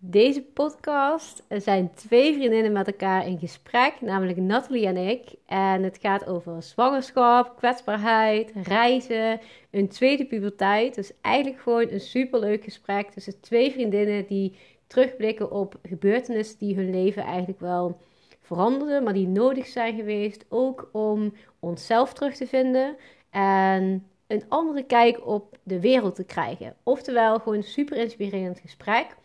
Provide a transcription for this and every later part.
Deze podcast zijn twee vriendinnen met elkaar in gesprek, namelijk Nathalie en ik. En het gaat over zwangerschap, kwetsbaarheid, reizen, een tweede puberteit. Dus eigenlijk gewoon een superleuk gesprek tussen twee vriendinnen die terugblikken op gebeurtenissen die hun leven eigenlijk wel veranderden, maar die nodig zijn geweest. Ook om onszelf terug te vinden en een andere kijk op de wereld te krijgen. Oftewel, gewoon een super inspirerend gesprek.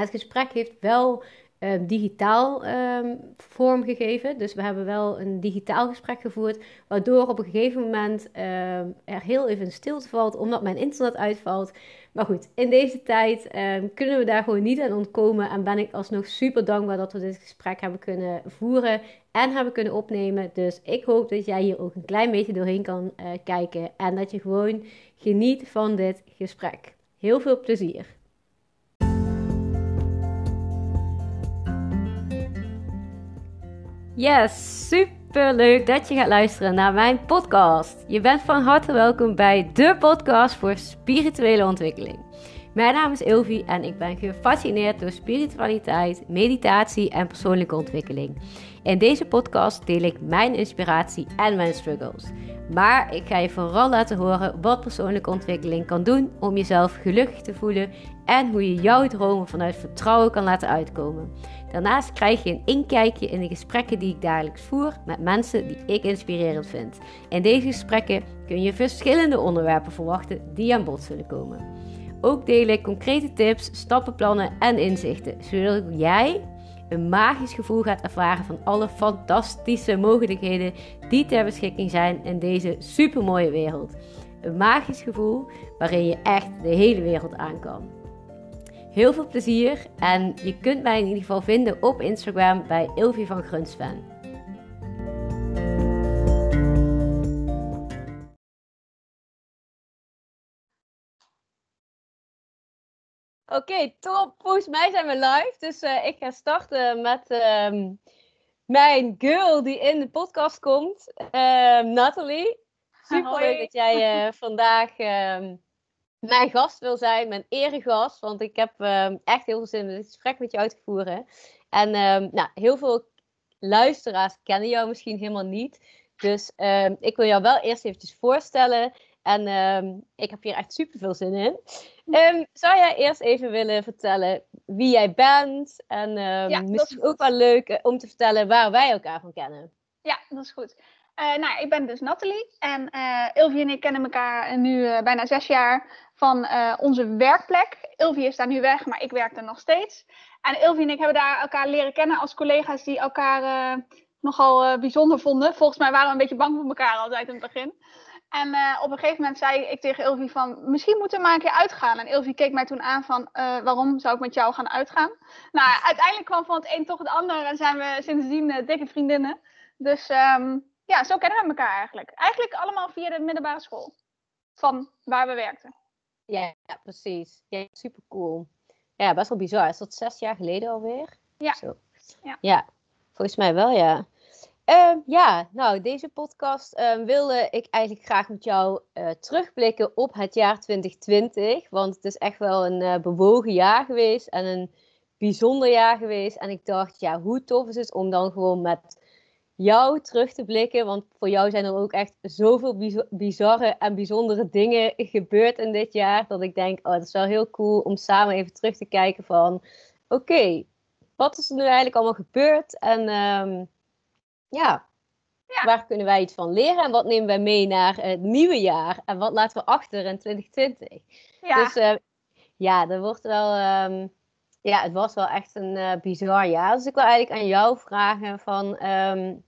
Het gesprek heeft wel um, digitaal um, vorm gegeven. Dus we hebben wel een digitaal gesprek gevoerd. Waardoor op een gegeven moment um, er heel even stilte valt, omdat mijn internet uitvalt. Maar goed, in deze tijd kunnen we daar gewoon niet aan ontkomen. En ben ik alsnog super dankbaar dat we dit gesprek hebben kunnen voeren en hebben kunnen opnemen. Dus ik hoop dat jij hier ook een klein beetje doorheen kan uh, kijken. En dat je gewoon geniet van dit gesprek. Heel veel plezier. Yes, super leuk dat je gaat luisteren naar mijn podcast. Je bent van harte welkom bij de podcast voor spirituele ontwikkeling. Mijn naam is Ilvi en ik ben gefascineerd door spiritualiteit, meditatie en persoonlijke ontwikkeling. In deze podcast deel ik mijn inspiratie en mijn struggles. Maar ik ga je vooral laten horen wat persoonlijke ontwikkeling kan doen om jezelf gelukkig te voelen en hoe je jouw dromen vanuit vertrouwen kan laten uitkomen. Daarnaast krijg je een inkijkje in de gesprekken die ik dagelijks voer met mensen die ik inspirerend vind. In deze gesprekken kun je verschillende onderwerpen verwachten die aan bod zullen komen. Ook deel ik concrete tips, stappenplannen en inzichten, zodat jij een magisch gevoel gaat ervaren van alle fantastische mogelijkheden die ter beschikking zijn in deze supermooie wereld. Een magisch gevoel waarin je echt de hele wereld aan kan. Heel veel plezier en je kunt mij in ieder geval vinden op Instagram bij Ilvi van Grunsven. Oké, top. Volgens mij zijn we live. Dus uh, ik ga starten met uh, mijn girl die in de podcast komt. Uh, Nathalie. Super leuk dat jij uh, vandaag ehm, mijn gast wil zijn, mijn eregast. Want ik heb ehm, echt heel veel zin in dit gesprek met je uit te voeren. En nou, heel veel luisteraars kennen jou misschien helemaal niet. Dus ik wil jou wel eerst eventjes voorstellen. En ik heb hier echt super veel zin in. Zou jij eerst even willen vertellen wie jij bent? En ja, misschien ook wel leuk eh, om te vertellen waar wij elkaar van kennen. Ja, dat is goed. Uh, nou, ik ben dus Nathalie. En uh, Ilvi en ik kennen elkaar nu uh, bijna zes jaar van onze werkplek. Ilvi is daar nu weg, maar ik werk er nog steeds. En Ilvi en ik hebben daar elkaar leren kennen als collega's die elkaar nogal bijzonder vonden. Volgens mij waren we een beetje bang voor elkaar altijd in het begin. En op een gegeven moment zei ik tegen Ilvi van, misschien moeten we maar een keer uitgaan. En Ilvi keek mij toen aan van, waarom zou ik met jou gaan uitgaan? Nou, uiteindelijk kwam van het een toch het ander en zijn we sindsdien dikke vriendinnen. Dus um, ja, zo kennen we elkaar eigenlijk. Eigenlijk allemaal via de middelbare school, van waar we werkten. Ja, ja precies. Ja, super cool. Ja, best wel bizar. Is dat zes jaar geleden alweer? Ja. Zo. Ja. ja, volgens mij wel, ja. Uh, ja, nou, deze podcast uh, wilde ik eigenlijk graag met jou uh, terugblikken op het jaar 2020. Want het is echt wel een uh, bewogen jaar geweest en een bijzonder jaar geweest. En ik dacht, ja, hoe tof is het om dan gewoon met jou terug te blikken. Want voor jou zijn er ook echt zoveel bizarre en bijzondere dingen gebeurd in dit jaar. Dat ik denk, oh, het is wel heel cool om samen even terug te kijken van... Oké, wat is er nu eigenlijk allemaal gebeurd? En... Um, ja, ja, waar kunnen wij iets van leren en wat nemen wij mee naar het nieuwe jaar en wat laten we achter in 2020? Ja. Dus uh, ja, er wordt wel, um, ja, het was wel echt een uh, bizar jaar. Dus ik wil eigenlijk aan jou vragen van, um,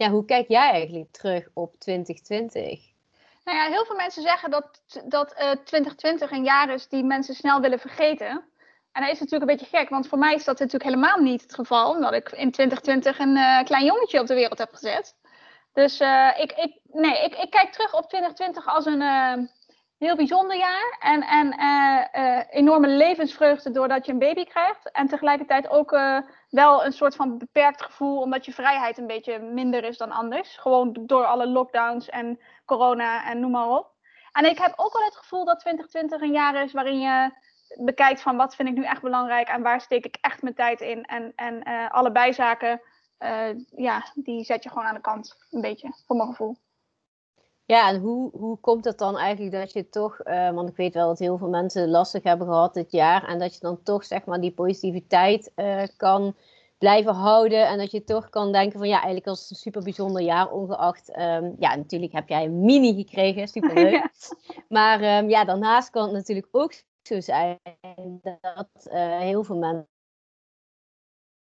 ja, hoe kijk jij eigenlijk terug op 2020? Nou ja, heel veel mensen zeggen dat, dat uh, eh, 2020 een jaar is die mensen snel willen vergeten. En dat is natuurlijk een beetje gek, want voor mij is dat natuurlijk helemaal niet het geval, omdat ik in 2020 een uh, klein jongetje op de wereld heb gezet. Dus uh, ik, ik, nee, ik, ik kijk terug op 2020 als een heel bijzonder jaar en, en enorme levensvreugde doordat je een baby krijgt. En tegelijkertijd ook wel een soort van beperkt gevoel, omdat je vrijheid een beetje minder is dan anders. Gewoon door alle lockdowns en corona en noem maar op. En ik heb ook wel het gevoel dat 2020 een jaar is waarin je bekijkt van wat vind ik nu echt belangrijk en waar steek ik echt mijn tijd in. En, en alle bijzaken, ja, die zet je gewoon aan de kant, een beetje, voor mijn gevoel. Ja, en hoe, hoe komt het dan eigenlijk dat je toch, want ik weet wel dat heel veel mensen lastig hebben gehad dit jaar, en dat je dan toch zeg maar die positiviteit kan blijven houden. En dat je toch kan denken van ja, eigenlijk was het een super bijzonder jaar. Ongeacht, um, ja, natuurlijk heb jij een mini gekregen, super leuk. Maar um, ja, daarnaast kan het natuurlijk ook zo zijn dat uh, heel veel mensen.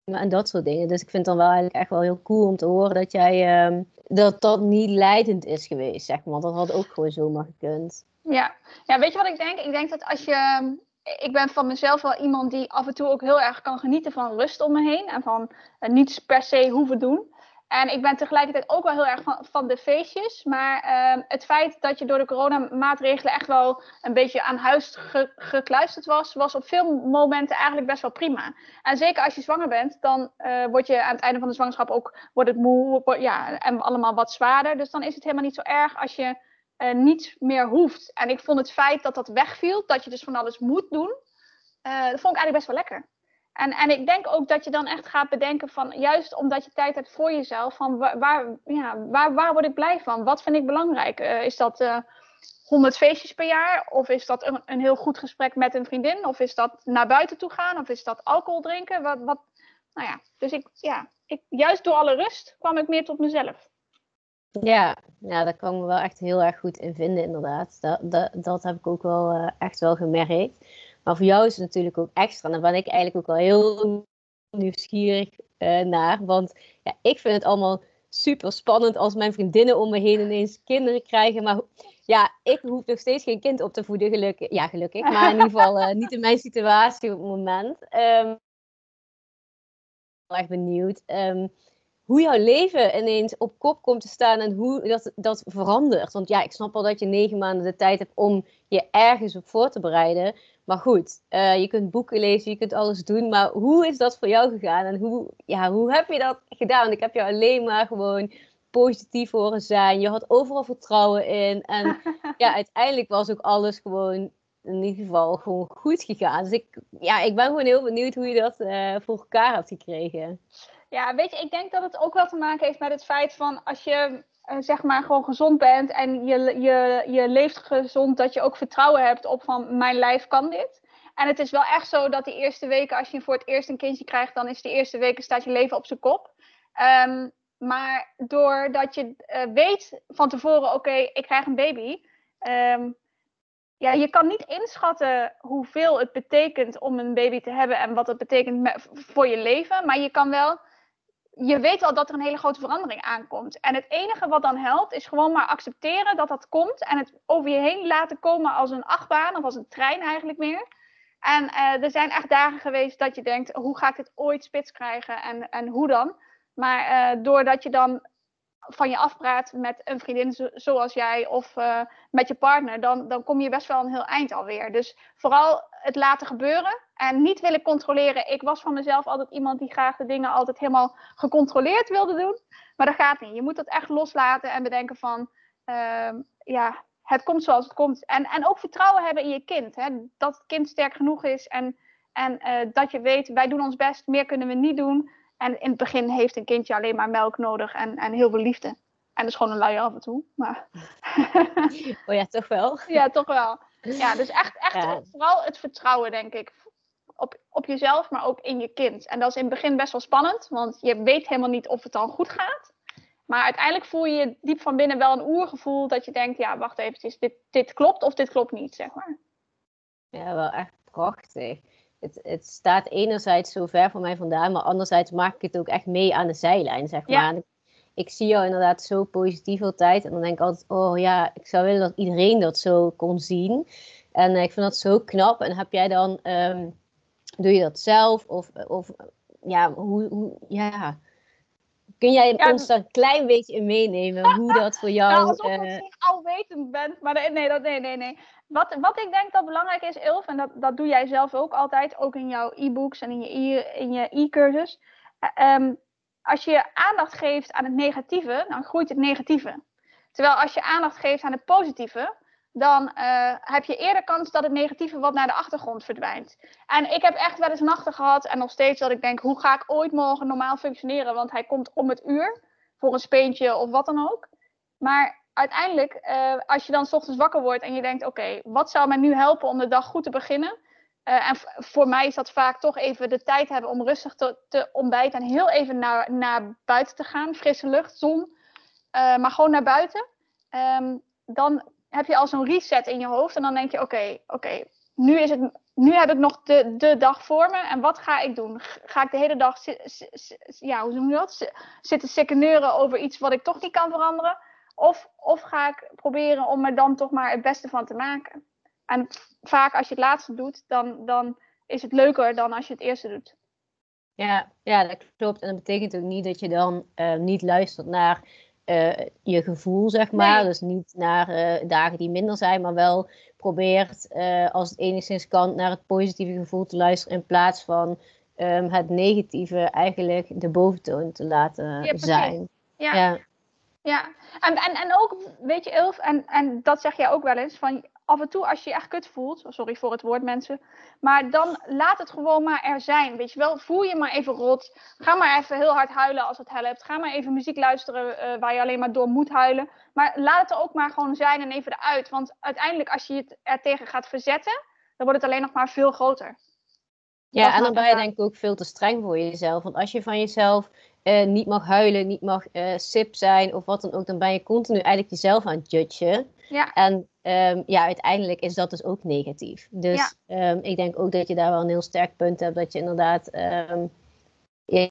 En dat soort dingen. Dus ik vind het dan wel eigenlijk echt wel heel cool om te horen dat jij um, dat dat niet leidend is geweest, zeg maar. Dat had ook gewoon zomaar gekund. Ja. ja, weet je wat ik denk? Ik denk dat als je ik ben van mezelf wel iemand die af en toe ook heel erg kan genieten van rust om me heen. En van uh, niets per se hoeven doen. En ik ben tegelijkertijd ook wel heel erg van, van de feestjes. Maar uh, het feit dat je door de coronamaatregelen echt wel een beetje aan huis ge gekluisterd was, was op veel momenten eigenlijk best wel prima. En zeker als je zwanger bent, dan uh, word je aan het einde van de zwangerschap ook wordt het moe ja, en allemaal wat zwaarder. Dus dan is het helemaal niet zo erg als je uh, niets meer hoeft. En ik vond het feit dat dat wegviel, dat je dus van alles moet doen, uh, dat vond ik eigenlijk best wel lekker. En, en ik denk ook dat je dan echt gaat bedenken van, juist omdat je tijd hebt voor jezelf, van waar, waar ja, waar, waar word ik blij van? Wat vind ik belangrijk? Uh, is dat uh, 100 feestjes per jaar? Of is dat een, een, heel goed gesprek met een vriendin? Of is dat naar buiten toe gaan? Of is dat alcohol drinken? Wat, wat, nou ja, dus ik, ja, ik, juist door alle rust kwam ik meer tot mezelf. Ja, ja, daar kan ik me wel echt heel erg goed in vinden, inderdaad. Dat, dat, dat heb ik ook wel uh, echt wel gemerkt. Maar voor jou is het natuurlijk ook extra. En daar ben ik eigenlijk ook wel heel nieuwsgierig uh, naar. Want ja, ik vind het allemaal super spannend als mijn vriendinnen om me heen ineens kinderen krijgen. Maar ja, ik hoef nog steeds geen kind op te voeden, gelukkig. Ja, gelukkig. Maar in ieder geval uh, niet in mijn situatie op het moment. Um, echt benieuwd. Um, hoe jouw leven ineens op kop komt te staan en hoe dat, dat verandert. Want ja, ik snap wel dat je negen maanden de tijd hebt om je ergens op voor te bereiden. Maar goed, uh, je kunt boeken lezen, je kunt alles doen. Maar hoe is dat voor jou gegaan en hoe, ja, hoe heb je dat gedaan? Want ik heb jou alleen maar gewoon positief horen zijn. Je had overal vertrouwen in. En ja, uiteindelijk was ook alles gewoon in ieder geval gewoon goed gegaan. Dus ik, ja, ik ben gewoon heel benieuwd hoe je dat uh, voor elkaar hebt gekregen. Ja, weet je, ik denk dat het ook wel te maken heeft met het feit van als je zeg maar gewoon gezond bent en je, je, je leeft gezond, dat je ook vertrouwen hebt op van mijn lijf kan dit. En het is wel echt zo dat die eerste weken, als je voor het eerst een kindje krijgt, dan is de eerste weken staat je leven op zijn kop. Um, maar doordat je uh, weet van tevoren, oké, ik krijg een baby. Um, ja, je kan niet inschatten hoeveel het betekent om een baby te hebben en wat het betekent voor je leven. Maar je kan wel je weet wel dat er een hele grote verandering aankomt. En het enige wat dan helpt, is gewoon maar accepteren dat dat komt. En het over je heen laten komen als een achtbaan of als een trein eigenlijk meer. En uh, er zijn echt dagen geweest dat je denkt, hoe ga ik dit ooit spits krijgen en, en hoe dan? Maar uh, doordat je dan van je afpraat met een vriendin zoals jij of uh, met je partner, dan, dan kom je best wel een heel eind alweer. Dus vooral het laten gebeuren en niet willen controleren. Ik was van mezelf altijd iemand die graag de dingen altijd helemaal gecontroleerd wilde doen. Maar dat gaat niet. Je moet dat echt loslaten en bedenken van, uh, ja, het komt zoals het komt. En, en ook vertrouwen hebben in je kind. Hè? Dat het kind sterk genoeg is en, en uh, dat je weet, wij doen ons best, meer kunnen we niet doen. En in het begin heeft een kindje alleen maar melk nodig en, en heel veel liefde. En dat is gewoon een luier af en toe. Maar... oh ja, toch wel? Ja, toch wel. Ja, dus echt, echt ja. vooral het vertrouwen, denk ik. Op, op jezelf, maar ook in je kind. En dat is in het begin best wel spannend, want je weet helemaal niet of het dan goed gaat. Maar uiteindelijk voel je diep van binnen wel een oergevoel dat je denkt, ja, wacht even, dit, dit klopt of dit klopt niet, zeg maar. Ja, wel echt prachtig het, het staat enerzijds zo ver van mij vandaan, maar anderzijds maak ik het ook echt mee aan de zijlijn, zeg maar. Ik, zie jou inderdaad zo positief altijd en dan denk ik altijd, oh ja, ik zou willen dat iedereen dat zo kon zien. En uh, ik vind dat zo knap. En heb jij dan, um, doe je dat zelf? Of, of ja, hoe, hoe ja... Kun jij ja, ons daar een klein beetje in meenemen hoe dat voor jou... Nou, alsof je uh, alwetend bent, maar nee, dat, nee, nee, nee. Wat, wat ik denk dat belangrijk is, Ilf, en dat, dat doe jij zelf ook altijd, ook in jouw e-books en in je, in je e-cursus. Um, als je aandacht geeft aan het negatieve, dan groeit het negatieve. Terwijl als je aandacht geeft aan het positieve, dan eh, heb je eerder kans dat het negatieve wat naar de achtergrond verdwijnt. En ik heb echt wel eens nachten gehad en nog steeds dat ik denk, hoe ga ik ooit morgen normaal functioneren? Want hij komt om het uur voor een speentje of wat dan ook. Maar uiteindelijk, uh, als je dan s ochtends wakker wordt en je denkt, oké, wat zou mij nu helpen om de dag goed te beginnen? Uh, en voor mij is dat vaak toch even de tijd hebben om rustig te, te ontbijten en heel even naar, naar buiten te gaan. Frisse lucht, zon, maar gewoon naar buiten. Um, dan heb je al zo'n reset in je hoofd. En dan denk je, oké, oké, nu is het nu heb ik nog de, de dag voor me. En wat ga ik doen? Ga ik de hele dag ja, hoe noem je dat? zitten sikkeneuren over iets wat ik toch niet kan veranderen? Of, of ga ik proberen om er dan toch maar het beste van te maken? En vaak als je het laatste doet, dan, dan is het leuker dan als je het eerste doet. Ja, ja, dat klopt. En dat betekent ook niet dat je dan uh, niet luistert naar uh, je gevoel, zeg maar. Dus niet naar uh, dagen die minder zijn, maar wel probeert, als het enigszins kan, naar het positieve gevoel te luisteren in plaats van um, het negatieve eigenlijk de boventoon te laten ja, zijn. Ja. ja. ja. En, en, en ook, weet je, Ilf, en, en dat zeg jij ook wel eens, van af en toe als je je echt kut voelt, sorry voor het woord mensen, maar dan laat het gewoon maar er zijn. Weet je wel, voel je maar even rot. Ga maar even heel hard huilen als het helpt. Ga maar even muziek luisteren uh, waar je alleen maar door moet huilen. Maar laat het er ook maar gewoon zijn en even eruit. Want uiteindelijk als je het er tegen gaat verzetten, dan wordt het alleen nog maar veel groter. Ja, en dan ben je denk ik ook veel te streng voor jezelf. Want als je van jezelf uh, niet mag huilen, niet mag uh, sip zijn of wat dan ook, dan ben je continu eigenlijk jezelf aan het judgen. Ja. En um, ja, uiteindelijk is dat dus ook negatief. Dus ja. um, ik denk ook dat je daar wel een heel sterk punt hebt, dat je inderdaad. Um, ja,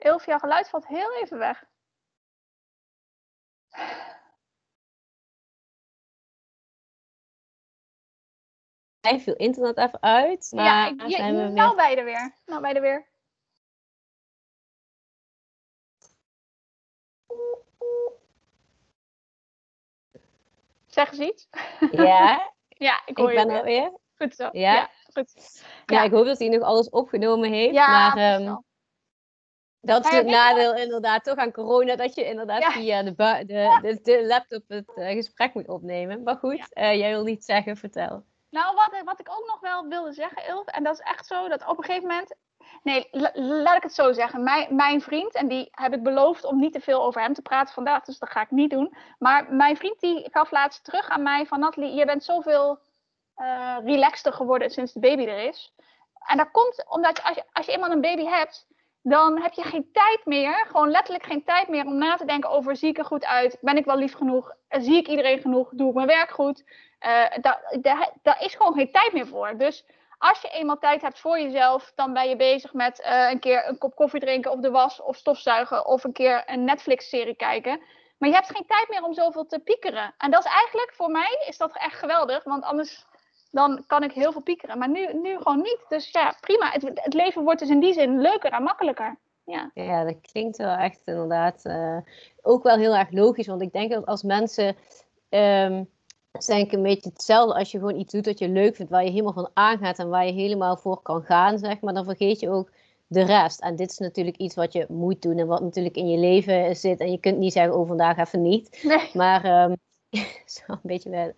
Elf, jouw geluid valt heel even weg. Hij viel internet even uit. Maar ja, ik, zijn we nou bij er weer. Nou bij er weer. Zeg eens iets. Ja. ja, ik hoor ik ben er weer. Goed zo. Ja, ja goed. Ja. ik hoop dat hij nog alles opgenomen heeft. Ja, maar um, dat is het nadeel inderdaad toch aan corona, dat je inderdaad via de, de, de, laptop het uh, gesprek moet opnemen. Maar goed, uh, jij wil niet zeggen, vertel. Nou, wat, wat ik ook nog wel wilde zeggen, Ilf, en dat is echt zo, dat op een gegeven moment... Nee, laat ik het zo zeggen. Mijn, mijn vriend, en die heb ik beloofd om niet te veel over hem te praten vandaag, dus dat ga ik niet doen. Maar mijn vriend die gaf laatst terug aan mij van Nathalie, je bent zoveel uh, relaxter geworden sinds de baby er is. En dat komt omdat als je, als je eenmaal een baby hebt, dan heb je geen tijd meer, gewoon letterlijk geen tijd meer om na te denken over zie ik er goed uit, ben ik wel lief genoeg, zie ik iedereen genoeg, doe ik mijn werk goed. Uh, daar, is gewoon geen tijd meer voor. Dus als je eenmaal tijd hebt voor jezelf, dan ben je bezig met uh, een keer een kop koffie drinken of de was of stofzuigen of een keer een Netflix-serie kijken. Maar je hebt geen tijd meer om zoveel te piekeren. En dat is eigenlijk, voor mij, is dat echt geweldig. Want anders dan kan ik heel veel piekeren. Maar nu, nu gewoon niet. Dus ja, prima. Het, het leven wordt dus in die zin leuker en makkelijker. Ja, ja dat klinkt wel echt inderdaad uh, ook wel heel erg logisch. Want ik denk dat als mensen... Um, is denk ik een beetje hetzelfde als je gewoon iets doet dat je leuk vindt, waar je helemaal van aangaat en waar je helemaal voor kan gaan, zeg maar. Dan vergeet je ook de rest. En dit is natuurlijk iets wat je moet doen en wat natuurlijk in je leven zit. En je kunt niet zeggen, oh vandaag even niet. Nee. Maar um, zou een beetje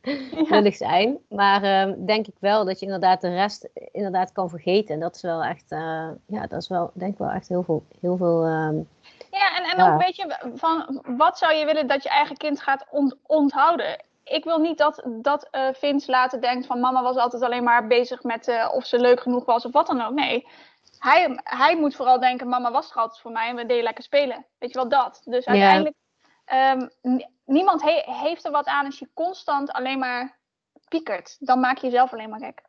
willig zijn. Maar um, denk ik wel dat je inderdaad de rest inderdaad kan vergeten. En dat is wel echt, uh, ja, dat is wel, denk ik wel echt heel veel. Heel veel um, ja, en, en ja. ook weet je, van wat zou je willen dat je eigen kind gaat ont onthouden? ik wil niet dat, dat uh, Vince later denkt van mama was altijd alleen maar bezig met uh, of ze leuk genoeg was of wat dan ook. Nee, hij, hij moet vooral denken mama was er altijd voor mij en we deden lekker spelen. Weet je wel, dat. Dus uiteindelijk, um, niemand he heeft er wat aan als je constant alleen maar piekert. Dan maak je jezelf alleen maar gek.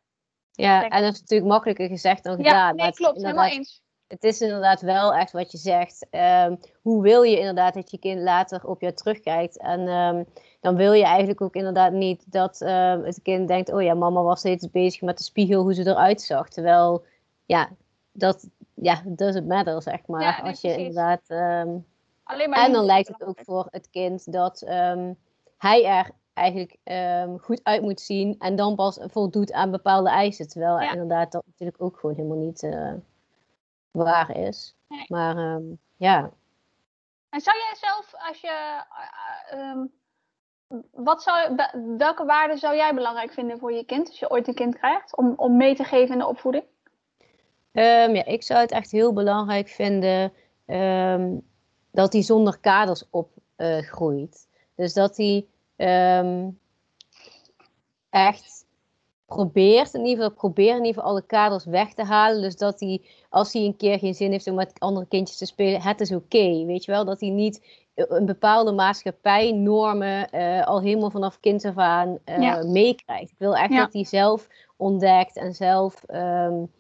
Ja, en dat is natuurlijk makkelijker gezegd dan gedaan. Ja, nee, klopt, helemaal eens het is inderdaad wel echt wat je zegt. Um, hoe wil je inderdaad dat je kind later op jou terugkijkt? En um, dan wil je eigenlijk ook inderdaad niet dat um, het kind denkt: oh ja, mama was steeds bezig met de spiegel hoe ze eruit zag. Terwijl, ja, dat ja, doesn't matter, zeg maar. Ja, Als je precies. inderdaad. Alleen maar en dan lijkt het ook voor het kind dat hij er eigenlijk goed uit moet zien en dan pas voldoet aan bepaalde eisen. Terwijl ja. inderdaad dat natuurlijk ook gewoon helemaal niet. Uh, waar is. Maar ehm, ja. En zou jij zelf, als je. Uh, wat zou, welke waarden zou jij belangrijk vinden voor je kind als je ooit een kind krijgt, om, om mee te geven in de opvoeding? Ja, ik zou het echt heel belangrijk vinden um, dat hij zonder kaders opgroeit. Uh, dus dat hij um, echt probeert, in ieder geval probeert in ieder geval alle kaders weg te halen. Dus dat hij, als hij een keer geen zin heeft om met andere kindjes te spelen, het is oké. Okay, weet je wel, dat hij niet een bepaalde maatschappij, normen, uh, al helemaal vanaf kind af aan uh, ja. meekrijgt. Ik wil echt ja. dat hij zelf ontdekt en zelf um,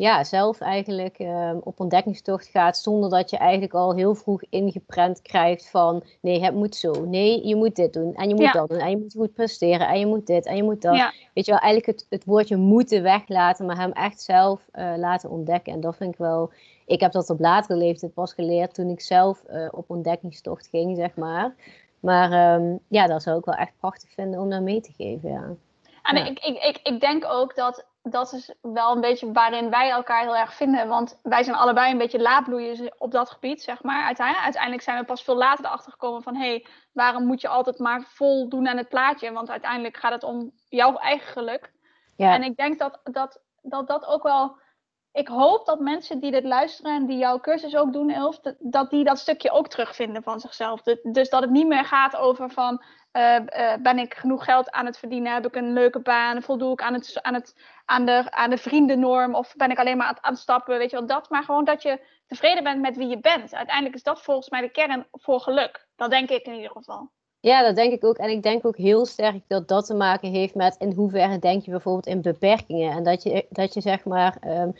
ja, zelf eigenlijk uh, op ontdekkingstocht gaat, zonder dat je eigenlijk al heel vroeg ingeprent krijgt van nee, het moet zo, nee, je moet dit doen en je moet ja. dat doen en je moet goed presteren en je moet dit en je moet dat. Ja. Weet je wel, eigenlijk het, het woordje moeten weglaten, maar hem echt zelf uh, laten ontdekken. En dat vind ik wel, ik heb dat op latere leeftijd pas geleerd toen ik zelf uh, op ontdekkingstocht ging, zeg maar. Maar um, ja, dat zou ik wel echt prachtig vinden om daar mee te geven, ja. En ik, ik, ik, ik denk ook dat dat is wel een beetje waarin wij elkaar heel erg vinden. Want wij zijn allebei een beetje laadbloeiers op dat gebied, zeg maar. Uiteindelijk, uiteindelijk zijn we pas veel later erachter gekomen van... hé, hey, waarom moet je altijd maar vol doen aan het plaatje? Want uiteindelijk gaat het om jouw eigen geluk. Ja. En ik denk dat dat, dat dat ook wel... Ik hoop dat mensen die dit luisteren en die jouw cursus ook doen, Elf... dat die dat stukje ook terugvinden van zichzelf. Dus dat het niet meer gaat over van... Uh, uh, ben ik genoeg geld aan het verdienen? Heb ik een leuke baan? Voldoe ik aan, het, aan, het, aan, de, aan de vriendennorm? Of ben ik alleen maar aan, aan het stappen? Weet je wel, dat. Maar gewoon dat je tevreden bent met wie je bent. Uiteindelijk is dat volgens mij de kern voor geluk. Dat denk ik in ieder geval. Ja, dat denk ik ook. En ik denk ook heel sterk dat dat te maken heeft met in hoeverre denk je bijvoorbeeld in beperkingen. En dat je, dat je zeg maar. Um,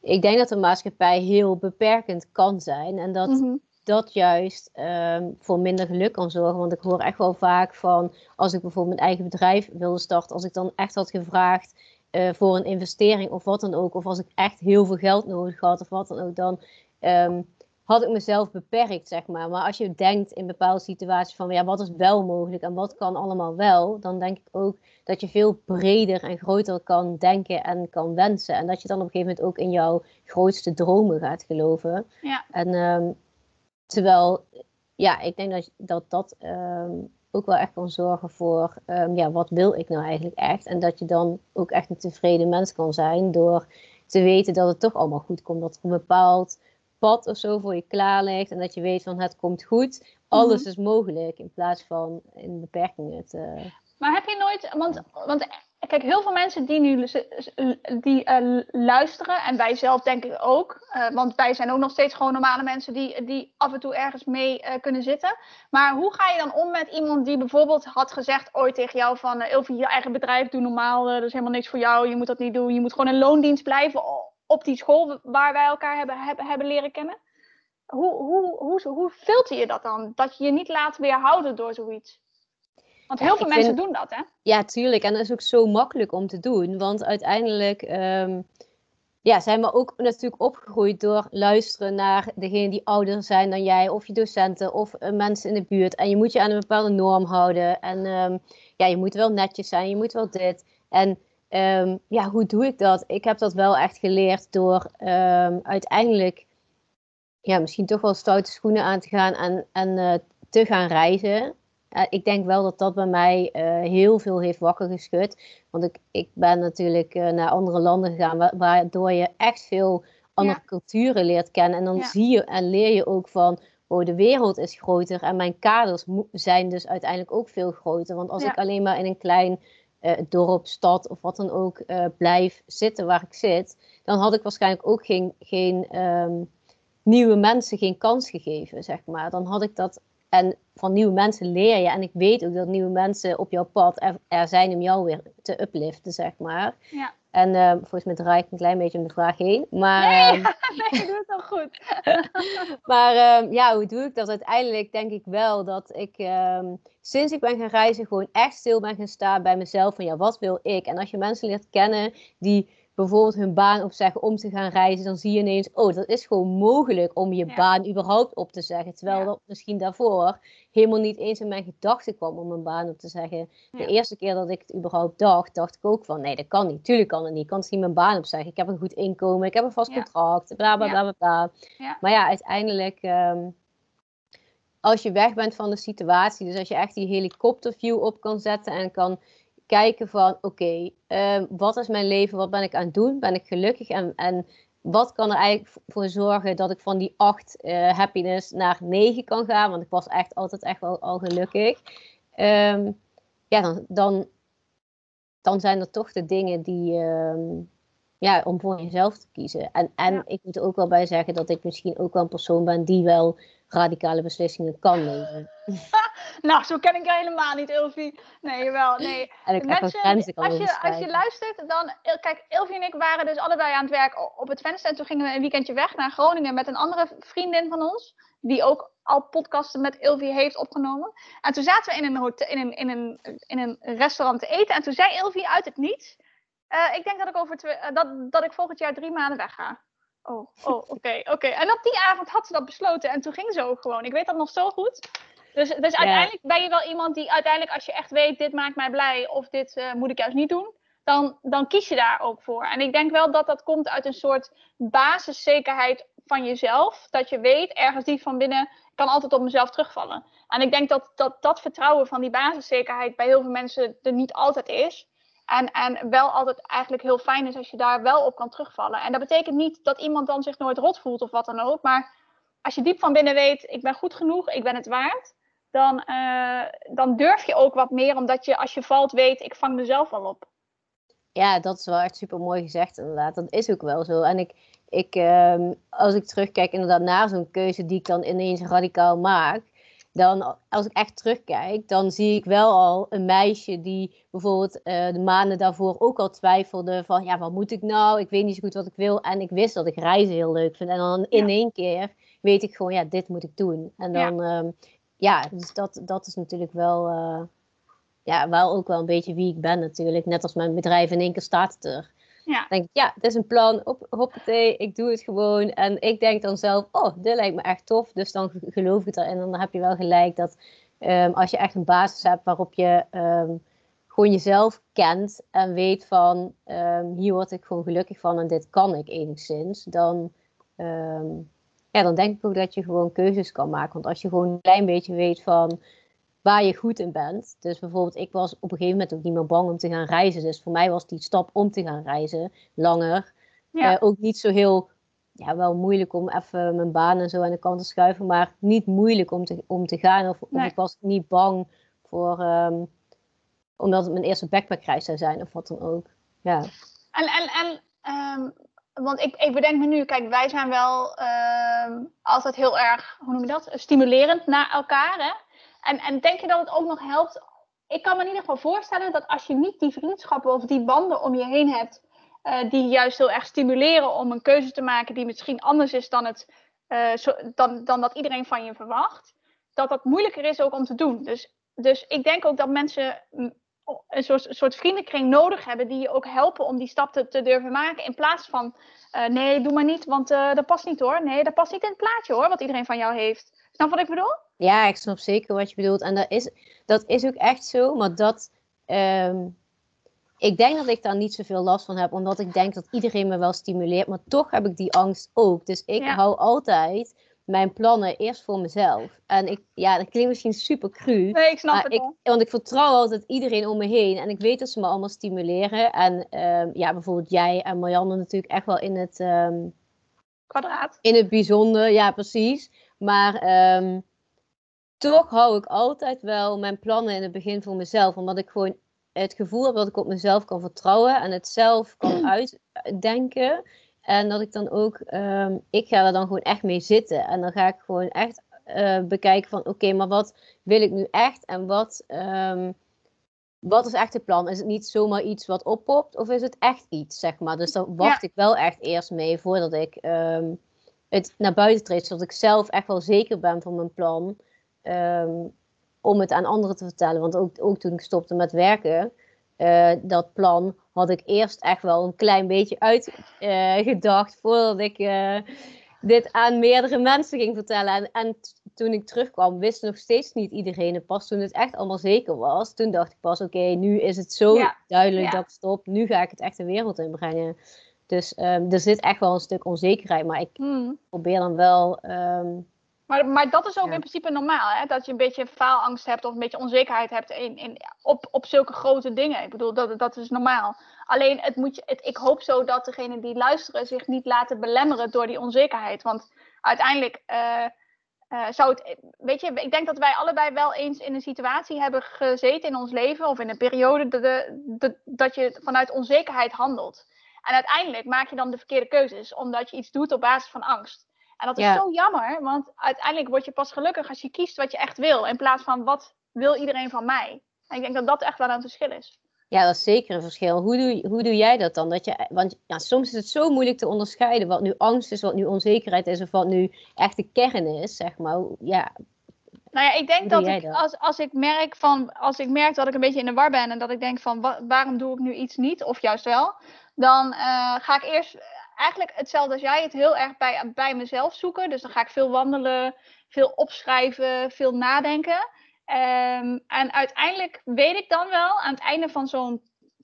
ik denk dat de maatschappij heel beperkend kan zijn. En dat. Mm -hmm dat juist um, voor minder geluk kan zorgen. Want ik hoor echt wel vaak van, als ik bijvoorbeeld mijn eigen bedrijf wilde starten, als ik dan echt had gevraagd uh, voor een investering of wat dan ook, of als ik echt heel veel geld nodig had of wat dan ook, dan um, had ik mezelf beperkt, zeg maar. Maar als je denkt in bepaalde situaties van, ja, wat is wel mogelijk en wat kan allemaal wel, dan denk ik ook dat je veel breder en groter kan denken en kan wensen. En dat je dan op een gegeven moment ook in jouw grootste dromen gaat geloven. Ja. En um, Terwijl, ja, ik denk dat dat, dat um, ook wel echt kan zorgen voor, um, ja, wat wil ik nou eigenlijk echt? En dat je dan ook echt een tevreden mens kan zijn door te weten dat het toch allemaal goed komt. Dat er een bepaald pad of zo voor je klaar ligt en dat je weet van het komt goed. Alles mm -hmm. is mogelijk in plaats van in beperkingen te... Maar heb je nooit, want, want Kijk, heel veel mensen die nu die, uh, luisteren, en wij zelf denk ik ook, uh, want wij zijn ook nog steeds gewoon normale mensen die, die af en toe ergens mee uh, kunnen zitten. Maar hoe ga je dan om met iemand die bijvoorbeeld had gezegd ooit tegen jou van, Ilvi, je eigen bedrijf, doe normaal, dat is helemaal niks voor jou, je moet dat niet doen, je moet gewoon een loondienst blijven op die school waar wij elkaar hebben, hebben, hebben leren kennen? Hoe, hoe, hoe, hoe filter je dat dan? Dat je je niet laat weerhouden door zoiets? Want heel ja, veel mensen vind, doen dat, hè? Ja, tuurlijk. En dat is ook zo makkelijk om te doen. Want uiteindelijk um, ja, zijn we ook natuurlijk opgegroeid door luisteren naar degene die ouder zijn dan jij, of je docenten, of uh, mensen in de buurt. En je moet je aan een bepaalde norm houden. En um, ja, je moet wel netjes zijn, je moet wel dit. En um, ja, hoe doe ik dat? Ik heb dat wel echt geleerd door uiteindelijk ja, misschien toch wel stoute schoenen aan te gaan en, en uh, te gaan reizen. Uh, ik denk wel dat dat bij mij uh, heel veel heeft wakker geschud. Want ik, ik ben natuurlijk uh, naar andere landen gegaan, waardoor je echt veel andere ja. culturen leert kennen. En dan ja. zie je en leer je ook van, oh, de wereld is groter en mijn kaders zijn dus uiteindelijk ook veel groter. Want als ja. ik alleen maar in een klein dorp, stad of wat dan ook blijf zitten waar ik zit, dan had ik waarschijnlijk ook geen, geen um, nieuwe mensen geen kans gegeven, zeg maar. Dan had ik dat en van nieuwe mensen leer je. En ik weet ook dat nieuwe mensen op jouw pad er, er zijn om jou weer te upliften, zeg maar. Ja. En uh, volgens mij draai ik een klein beetje om de vraag heen. Maar, nee, uh, nee, doe het al goed. maar uh, ja, hoe doe ik dat? Uiteindelijk denk ik wel dat ik ehm, sinds ik ben gaan reizen gewoon echt stil ben gaan staan bij mezelf. Van ja, wat wil ik? En als je mensen leert kennen die bijvoorbeeld hun baan opzeggen om te gaan reizen, dan zie je ineens, oh, dat is gewoon mogelijk om je baan überhaupt op te zeggen. Terwijl dat misschien daarvoor helemaal niet eens in mijn gedachten kwam om een baan op te zeggen. De eerste keer dat ik het überhaupt dacht, dacht ik ook van, nee, dat kan niet. Tuurlijk kan het niet. Ik kan niet mijn baan opzeggen. Ik heb een goed inkomen, ik heb een vast contract, bla bla bla bla. Maar ja, uiteindelijk. Ehm, als je weg bent van de situatie, dus als je echt die helikopterview op kan zetten en kan kijken van oké, ehm, wat is mijn leven, wat ben ik aan het doen, ben ik gelukkig? En, en wat kan er eigenlijk voor zorgen dat ik van die acht uh, happiness naar negen kan gaan, want ik was echt altijd echt wel al gelukkig. Ehm, ja, dan, dan, dan zijn er toch de dingen die, ehm, ja, om voor jezelf te kiezen. En, en ik moet er ook wel bij zeggen dat ik misschien ook wel een persoon ben die wel radicale beslissingen kan nemen. nou, zo ken ik je helemaal niet, Ilvi. Nee, wel, nee. En ik Mensen, als je, als je luistert, dan... Kijk, Ilvi en ik waren dus allebei aan het werk op het venster. En toen gingen we een weekendje weg naar Groningen met een andere vriendin van ons. Die ook al podcasten met Ilvi heeft opgenomen. En toen zaten we in een, hotel, in een, in een, in een restaurant te eten. En toen zei Ilvi uit het niets... Uh, ik denk dat ik, over twee, uh, dat, dat ik volgend jaar drie maanden wegga. Oh, oh oké, oké. En op die avond had ze dat besloten en toen ging ze ook gewoon. Ik weet dat nog zo goed. Dus, dus uiteindelijk ben je wel iemand die uiteindelijk, als je echt weet, dit maakt mij blij of dit uh, moet ik juist niet doen, dan, dan kies je daar ook voor. En ik denk wel dat dat komt uit een soort basiszekerheid van jezelf. Dat je weet, ergens die van binnen, kan altijd op mezelf terugvallen. En ik denk dat dat, dat vertrouwen van die basiszekerheid bij heel veel mensen er niet altijd is. En, en wel altijd eigenlijk heel fijn is als je daar wel op kan terugvallen. En dat betekent niet dat iemand dan zich nooit rot voelt of wat dan ook. Maar als je diep van binnen weet, ik ben goed genoeg, ik ben het waard. Dan, uh, dan durf je ook wat meer, omdat je als je valt weet, ik vang mezelf wel op. Ja, dat is wel echt super mooi gezegd inderdaad. Dat is ook wel zo. En ik, ik, um, als ik terugkijk inderdaad naar zo'n keuze die ik dan ineens radicaal maak dan als ik echt terugkijk, dan zie ik wel al een meisje die bijvoorbeeld uh, de maanden daarvoor ook al twijfelde van ja, wat moet ik nou? Ik weet niet zo goed wat ik wil. En ik wist dat ik reizen heel leuk vind. En dan in één keer weet ik gewoon, ja, dit moet ik doen. En dan, ja, um, ja dus dat, dat is natuurlijk wel, uh, ja, wel ook wel een beetje wie ik ben natuurlijk. Net als mijn bedrijf in één keer staat het er. Ja. denk ja, het is een plan, op, hoppatee, ik doe het gewoon. En ik denk dan zelf, oh, dit lijkt me echt tof. Dus dan geloof ik erin. En dan heb je wel gelijk dat um, als je echt een basis hebt waarop je um, gewoon jezelf kent en weet van, um, hier word ik gewoon gelukkig van en dit kan ik enigszins, dan, ja, dan denk ik ook dat je gewoon keuzes kan maken. Want als je gewoon een klein beetje weet van, waar je goed in bent. Dus bijvoorbeeld, ik was op een gegeven moment ook niet meer bang om te gaan reizen. Dus voor mij was die stap om te gaan reizen langer. Ja. Uh, ook niet zo heel, ja, wel moeilijk om even mijn baan en zo aan de kant te schuiven, maar niet moeilijk om te, om te gaan. Of, of ik was niet bang voor, um, omdat het mijn eerste backpackreis zou zijn of wat dan ook. Ja. En, en, en um, want ik, ik bedenk me nu, kijk, wij zijn wel uh, altijd heel erg, hoe noem je dat, stimulerend naar elkaar. Hè? En, en denk je dat het ook nog helpt? Ik kan me in ieder geval voorstellen dat als je niet die vriendschappen of die banden om je heen hebt, uh, die juist heel erg stimuleren om een keuze te maken die misschien anders is dan, het, uh, zo, dan, dan dat iedereen van je verwacht, dat dat moeilijker is ook om te doen. Dus, dus ik denk ook dat mensen een soort, soort vriendenkring nodig hebben die je ook helpen om die stap te, te durven maken. In plaats van, uh, nee, doe maar niet, want dat past niet hoor. Nee, dat past niet in het plaatje hoor, wat iedereen van jou heeft. Snap wat ik bedoel? Ja, ik snap zeker wat je bedoelt. En dat is, dat is ook echt zo, maar dat. Um, ik denk dat ik daar niet zoveel last van heb, omdat ik denk dat iedereen me wel stimuleert. Maar toch heb ik die angst ook. Dus ik hou altijd mijn plannen eerst voor mezelf. En ik, ja, dat klinkt misschien super cru. Nee, ik snap het ik, Want ik vertrouw altijd iedereen om me heen. En ik weet dat ze me allemaal stimuleren. En um, ja, bijvoorbeeld jij en Marianne natuurlijk echt wel in het... Um, Kwadraat. In het bijzonder, ja, precies. Maar um, toch hou ik altijd wel mijn plannen in het begin voor mezelf. Omdat ik gewoon het gevoel heb dat ik op mezelf kan vertrouwen en het zelf kan uitdenken. En dat ik dan ook, um, ik ga er dan gewoon echt mee zitten. En dan ga ik gewoon echt uh, bekijken van, oké, maar wat wil ik nu echt? En wat, um, wat is echt het plan? Is het niet zomaar iets wat oppopt? Of is het echt iets, zeg maar? Dus daar wacht ja. ik wel echt eerst mee voordat ik um, het naar buiten treed. Zodat ik zelf echt wel zeker ben van mijn plan. Um, om het aan anderen te vertellen. Want ook, ook toen ik stopte met werken, uh, dat plan had ik eerst echt wel een klein beetje uitgedacht uh, voordat ik uh, dit aan meerdere mensen ging vertellen. En, en toen ik terugkwam, wist nog steeds niet iedereen het. Pas toen het echt allemaal zeker was, toen dacht ik pas: oké, nu is het zo duidelijk dat ik stop. Nu ga ik het echt de wereld inbrengen. Dus um, er zit echt wel een stuk onzekerheid, maar ik hmm. probeer dan wel. Um, maar, maar dat is ook in principe normaal, hè? dat je een beetje faalangst hebt of een beetje onzekerheid hebt in, in, op, op zulke grote dingen. Ik bedoel, dat, dat is normaal. Alleen, het moet je, het, ik hoop zo dat degenen die luisteren zich niet laten belemmeren door die onzekerheid. Want uiteindelijk uh, uh, zou het, weet je, ik denk dat wij allebei wel eens in een situatie hebben gezeten in ons leven of in een periode de, de, dat je vanuit onzekerheid handelt. En uiteindelijk maak je dan de verkeerde keuzes, omdat je iets doet op basis van angst. En dat is zo jammer, want uiteindelijk word je pas gelukkig als je kiest wat je echt wil, in plaats van wat wil iedereen van mij. En ik denk dat dat echt wel een verschil is. Ja, dat is zeker een verschil. Hoe doe, hoe doe jij dat dan? Dat je, want ja, soms is het zo moeilijk te onderscheiden wat nu angst is, wat nu onzekerheid is, of wat nu echt de kern is, zeg maar. Ja. Nou ja, ik denk dat, ik, Als, als, ik merk van, als ik merk dat ik een beetje in de war ben en dat ik denk van waarom doe ik nu iets niet, of juist wel, dan uh, ga ik eerst eigenlijk hetzelfde als jij, het heel erg bij, bij mezelf zoeken. Dus dan ga ik veel wandelen, veel opschrijven, veel nadenken. Um, en uiteindelijk weet ik dan wel aan het einde van zo'n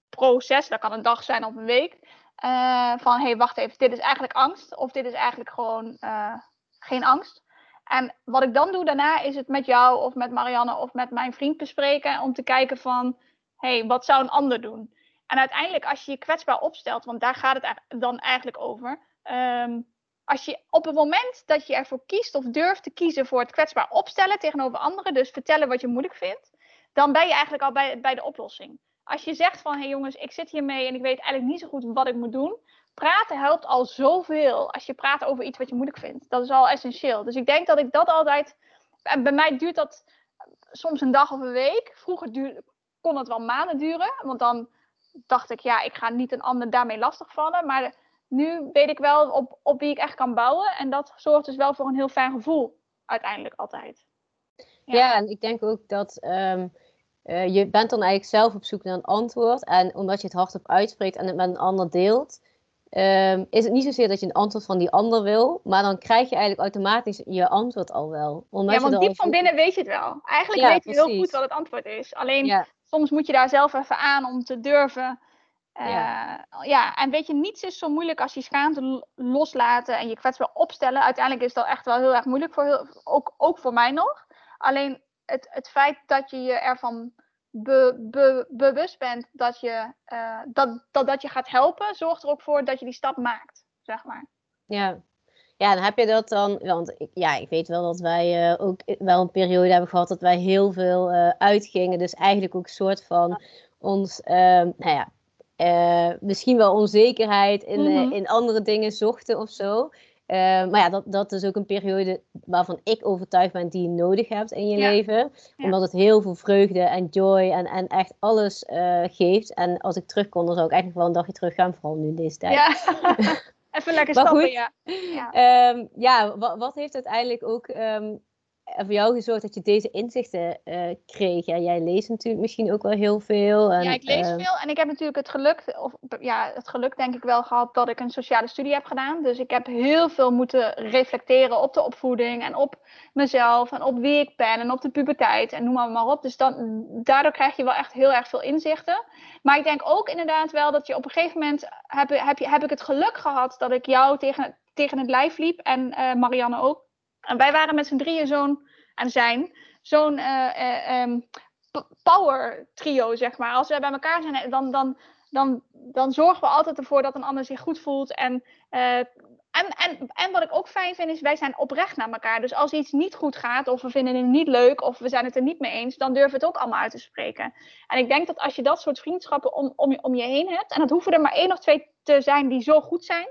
proces, dat kan een dag zijn of een week, uh, van hé, hey, wacht even, dit is eigenlijk angst of dit is eigenlijk gewoon uh, geen angst. En wat ik dan doe daarna is het met jou of met Marianne of met mijn vriend bespreken om te kijken van hé, hey, wat zou een ander doen? En uiteindelijk, als je je kwetsbaar opstelt, want daar gaat het dan eigenlijk over. Um, als je op het moment dat je ervoor kiest of durft te kiezen voor het kwetsbaar opstellen tegenover anderen, dus vertellen wat je moeilijk vindt, dan ben je eigenlijk al bij, bij de oplossing. Als je zegt van, hé hey jongens, ik zit hiermee en ik weet eigenlijk niet zo goed wat ik moet doen. Praten helpt al zoveel als je praat over iets wat je moeilijk vindt. Dat is al essentieel. Dus ik denk dat ik dat altijd, bij mij duurt dat soms een dag of een week. Vroeger kon het wel maanden duren, want dan dacht ik, ja, ik ga niet een ander daarmee lastigvallen. Maar nu weet ik wel op, op wie ik echt kan bouwen. En dat zorgt dus wel voor een heel fijn gevoel, uiteindelijk altijd. Ja, ja en ik denk ook dat um, uh, je bent dan eigenlijk zelf op zoek naar een antwoord. En omdat je het hardop uitspreekt en het met een ander deelt, um, is het niet zozeer dat je een antwoord van die ander wil, maar dan krijg je eigenlijk automatisch je antwoord al wel. Omdat ja, want diep van binnen weet je het wel. Eigenlijk weet je heel goed wat het antwoord is. Alleen soms moet je daar zelf even aan om te durven. Uh, ja. ja, en weet je, niets is zo moeilijk als je schaamte loslaten en je kwetsbaar opstellen. Uiteindelijk is dat echt wel heel erg moeilijk, voor heel, ook, ook voor mij nog. Alleen het, het feit dat je je ervan be, be, bewust bent dat je, uh, dat, dat, dat je gaat helpen, zorgt er ook voor dat je die stap maakt, zeg maar. Ja, ja, dan heb je dat dan, want ik, ja, ik weet wel dat wij uh, ook wel een periode hebben gehad dat wij heel veel uh, uitgingen. Dus eigenlijk ook een soort van ons, uh, nou ja, uh, misschien wel onzekerheid in, mm -hmm. in andere dingen zochten of zo. maar ja, dat, dat is ook een periode waarvan ik overtuigd ben die je nodig hebt in je ja. leven. Ja. Omdat het heel veel vreugde en joy en, en echt alles geeft. En als ik terug kon, dan zou ik eigenlijk wel een dagje terug gaan, vooral nu in deze tijd. Ja. Even lekker stappen, goed, ja. Ja, um, ja wat, wat, heeft uiteindelijk ook um, voor jou gezorgd dat je deze inzichten uh, kreeg? Ja, jij leest natuurlijk misschien ook wel heel veel. En, ja, ik lees uh, veel en ik heb natuurlijk het geluk, of ja, het geluk denk ik wel gehad dat ik een sociale studie heb gedaan. Dus ik heb heel veel moeten reflecteren op de opvoeding en op mezelf en op wie ik ben en op de puberteit en noem maar, maar op. Dus dan, daardoor krijg je wel echt heel erg veel inzichten. Maar ik denk ook inderdaad wel dat je op een gegeven moment heb, heb, heb ik het geluk gehad dat ik jou tegen, tegen het lijf liep en uh, Marianne ook. En wij waren met z'n drieën zo'n, en zijn, zo'n uh, uh, um, power trio, zeg maar. Als we bij elkaar zijn, dan, dan, dan, dan zorgen we altijd ervoor dat een ander zich goed voelt. En, en, en, en wat ik ook fijn vind, is wij zijn oprecht naar elkaar. Dus als iets niet goed gaat, of we vinden het niet leuk, of we zijn het er niet mee eens, dan durven we het ook allemaal uit te spreken. En ik denk dat als je dat soort vriendschappen om, om, je, om je heen hebt, en dat hoeven er maar één of twee te zijn die zo goed zijn,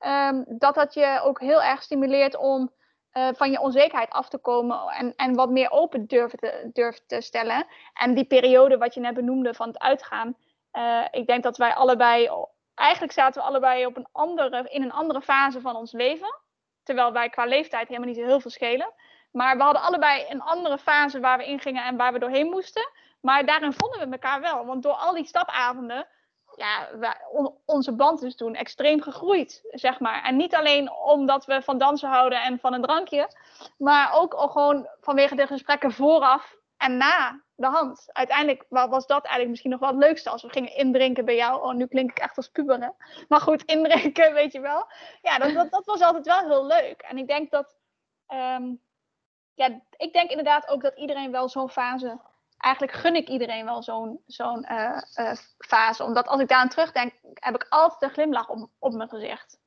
um, dat dat je ook heel erg stimuleert om uh, van je onzekerheid af te komen en, en wat meer open durven te, durven te stellen. En die periode wat je net benoemde van het uitgaan, uh, ik denk dat wij allebei, eigenlijk zaten we allebei op een andere, in een andere fase van ons leven. Terwijl wij qua leeftijd helemaal niet zo heel veel schelen. Maar we hadden allebei een andere fase waar we in gingen en waar we doorheen moesten. Maar daarin vonden we elkaar wel. Want door al die stapavonden, ja, onze band is toen extreem gegroeid, zeg maar. En niet alleen omdat we van dansen houden en van een drankje, maar ook gewoon vanwege de gesprekken vooraf en na de hand. Uiteindelijk was dat eigenlijk misschien nog wel het leukste als we gingen indrinken bij jou. Oh, nu klink ik echt als puber, hè? Maar goed, indrinken, weet je wel. Ja, dat, dat, was altijd wel heel leuk. En ik denk dat, um, ja, ik denk inderdaad ook dat iedereen wel zo'n fase, eigenlijk gun ik iedereen wel zo'n zo'n uh, uh, fase. Omdat als ik daar aan terugdenk, heb ik altijd een glimlach op, op mijn gezicht.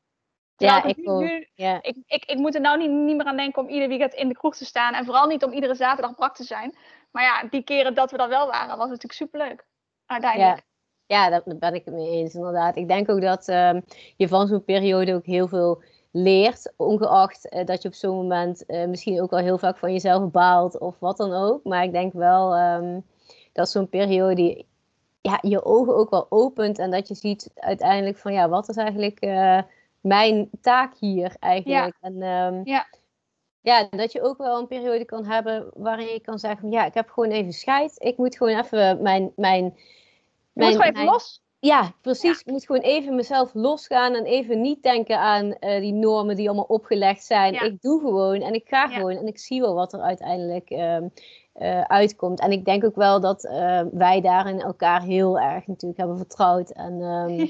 Ja, ik, nu, ja. Ik, ik, ik moet er nou niet, niet meer aan denken om ieder weekend in de kroeg te staan. En vooral niet om iedere zaterdag brak te zijn. Maar ja, die keren dat we dat wel waren, was natuurlijk superleuk. Uiteindelijk. Ja, ja daar ben ik het mee eens, inderdaad. Ik denk ook dat um, je van zo'n periode ook heel veel leert. Ongeacht uh, dat je op zo'n moment uh, misschien ook wel heel vaak van jezelf baalt of wat dan ook. Maar ik denk wel um, dat zo'n periode ja, je ogen ook wel opent. En dat je ziet uiteindelijk van ja, wat is eigenlijk uh, mijn taak hier eigenlijk. Ja. En, um, ja ja, dat je ook wel een periode kan hebben waarin je kan zeggen: ja, ik heb gewoon even scheid. Ik moet gewoon even mijn. mijn, mijn gewoon even los. Ja, precies. Ik moet gewoon even mezelf losgaan en even niet denken aan uh, die normen die allemaal opgelegd zijn. Ik doe gewoon en ik ga gewoon en ik zie wel wat er uiteindelijk uh, uh, uitkomt. En ik denk ook wel dat uh, wij daarin elkaar heel erg natuurlijk hebben vertrouwd. En um,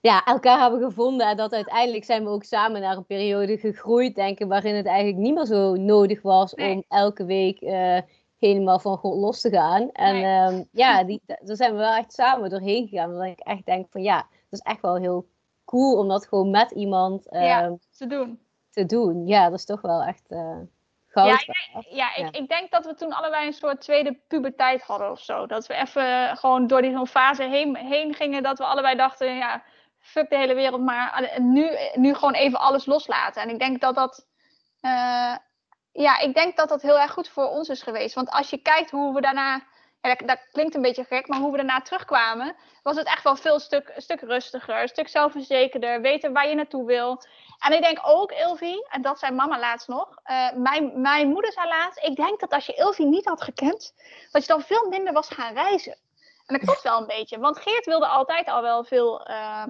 ja, elkaar hebben gevonden. En dat uiteindelijk zijn we ook samen naar een periode gegroeid, denk ik, waarin het eigenlijk niet meer zo nodig was om elke week uh, helemaal van God los te gaan. En nee. um, ja, die, daar zijn we wel echt samen doorheen gegaan. Omdat ik echt denk van ja, dat is echt wel heel cool om dat gewoon met iemand ja, te doen. Te doen. Ja, dat is toch wel echt. Uh, ja, ja, ja, Ik, ik denk dat we toen allebei een soort tweede puberteit hadden of zo. Dat we even gewoon door die zo'n fase heen, heen gingen. Dat we allebei dachten, ja, fuck de hele wereld, maar nu, nu gewoon even alles loslaten. En ik denk dat dat, uh, ja, ik denk dat dat heel erg goed voor ons is geweest. Want als je kijkt hoe we daarna, dat, klinkt een beetje gek, maar hoe we daarna terugkwamen, was het echt wel veel stuk, stuk rustiger, een stuk zelfverzekerder, weten waar je naartoe wil. En ik denk ook, Ilvi, en dat zei mama laatst nog, uh, mijn, mijn moeder zei laatst, ik denk dat als je Ilvi niet had gekend, dat je dan veel minder was gaan reizen. En dat klopt wel een beetje, want Geert wilde altijd al wel veel uh,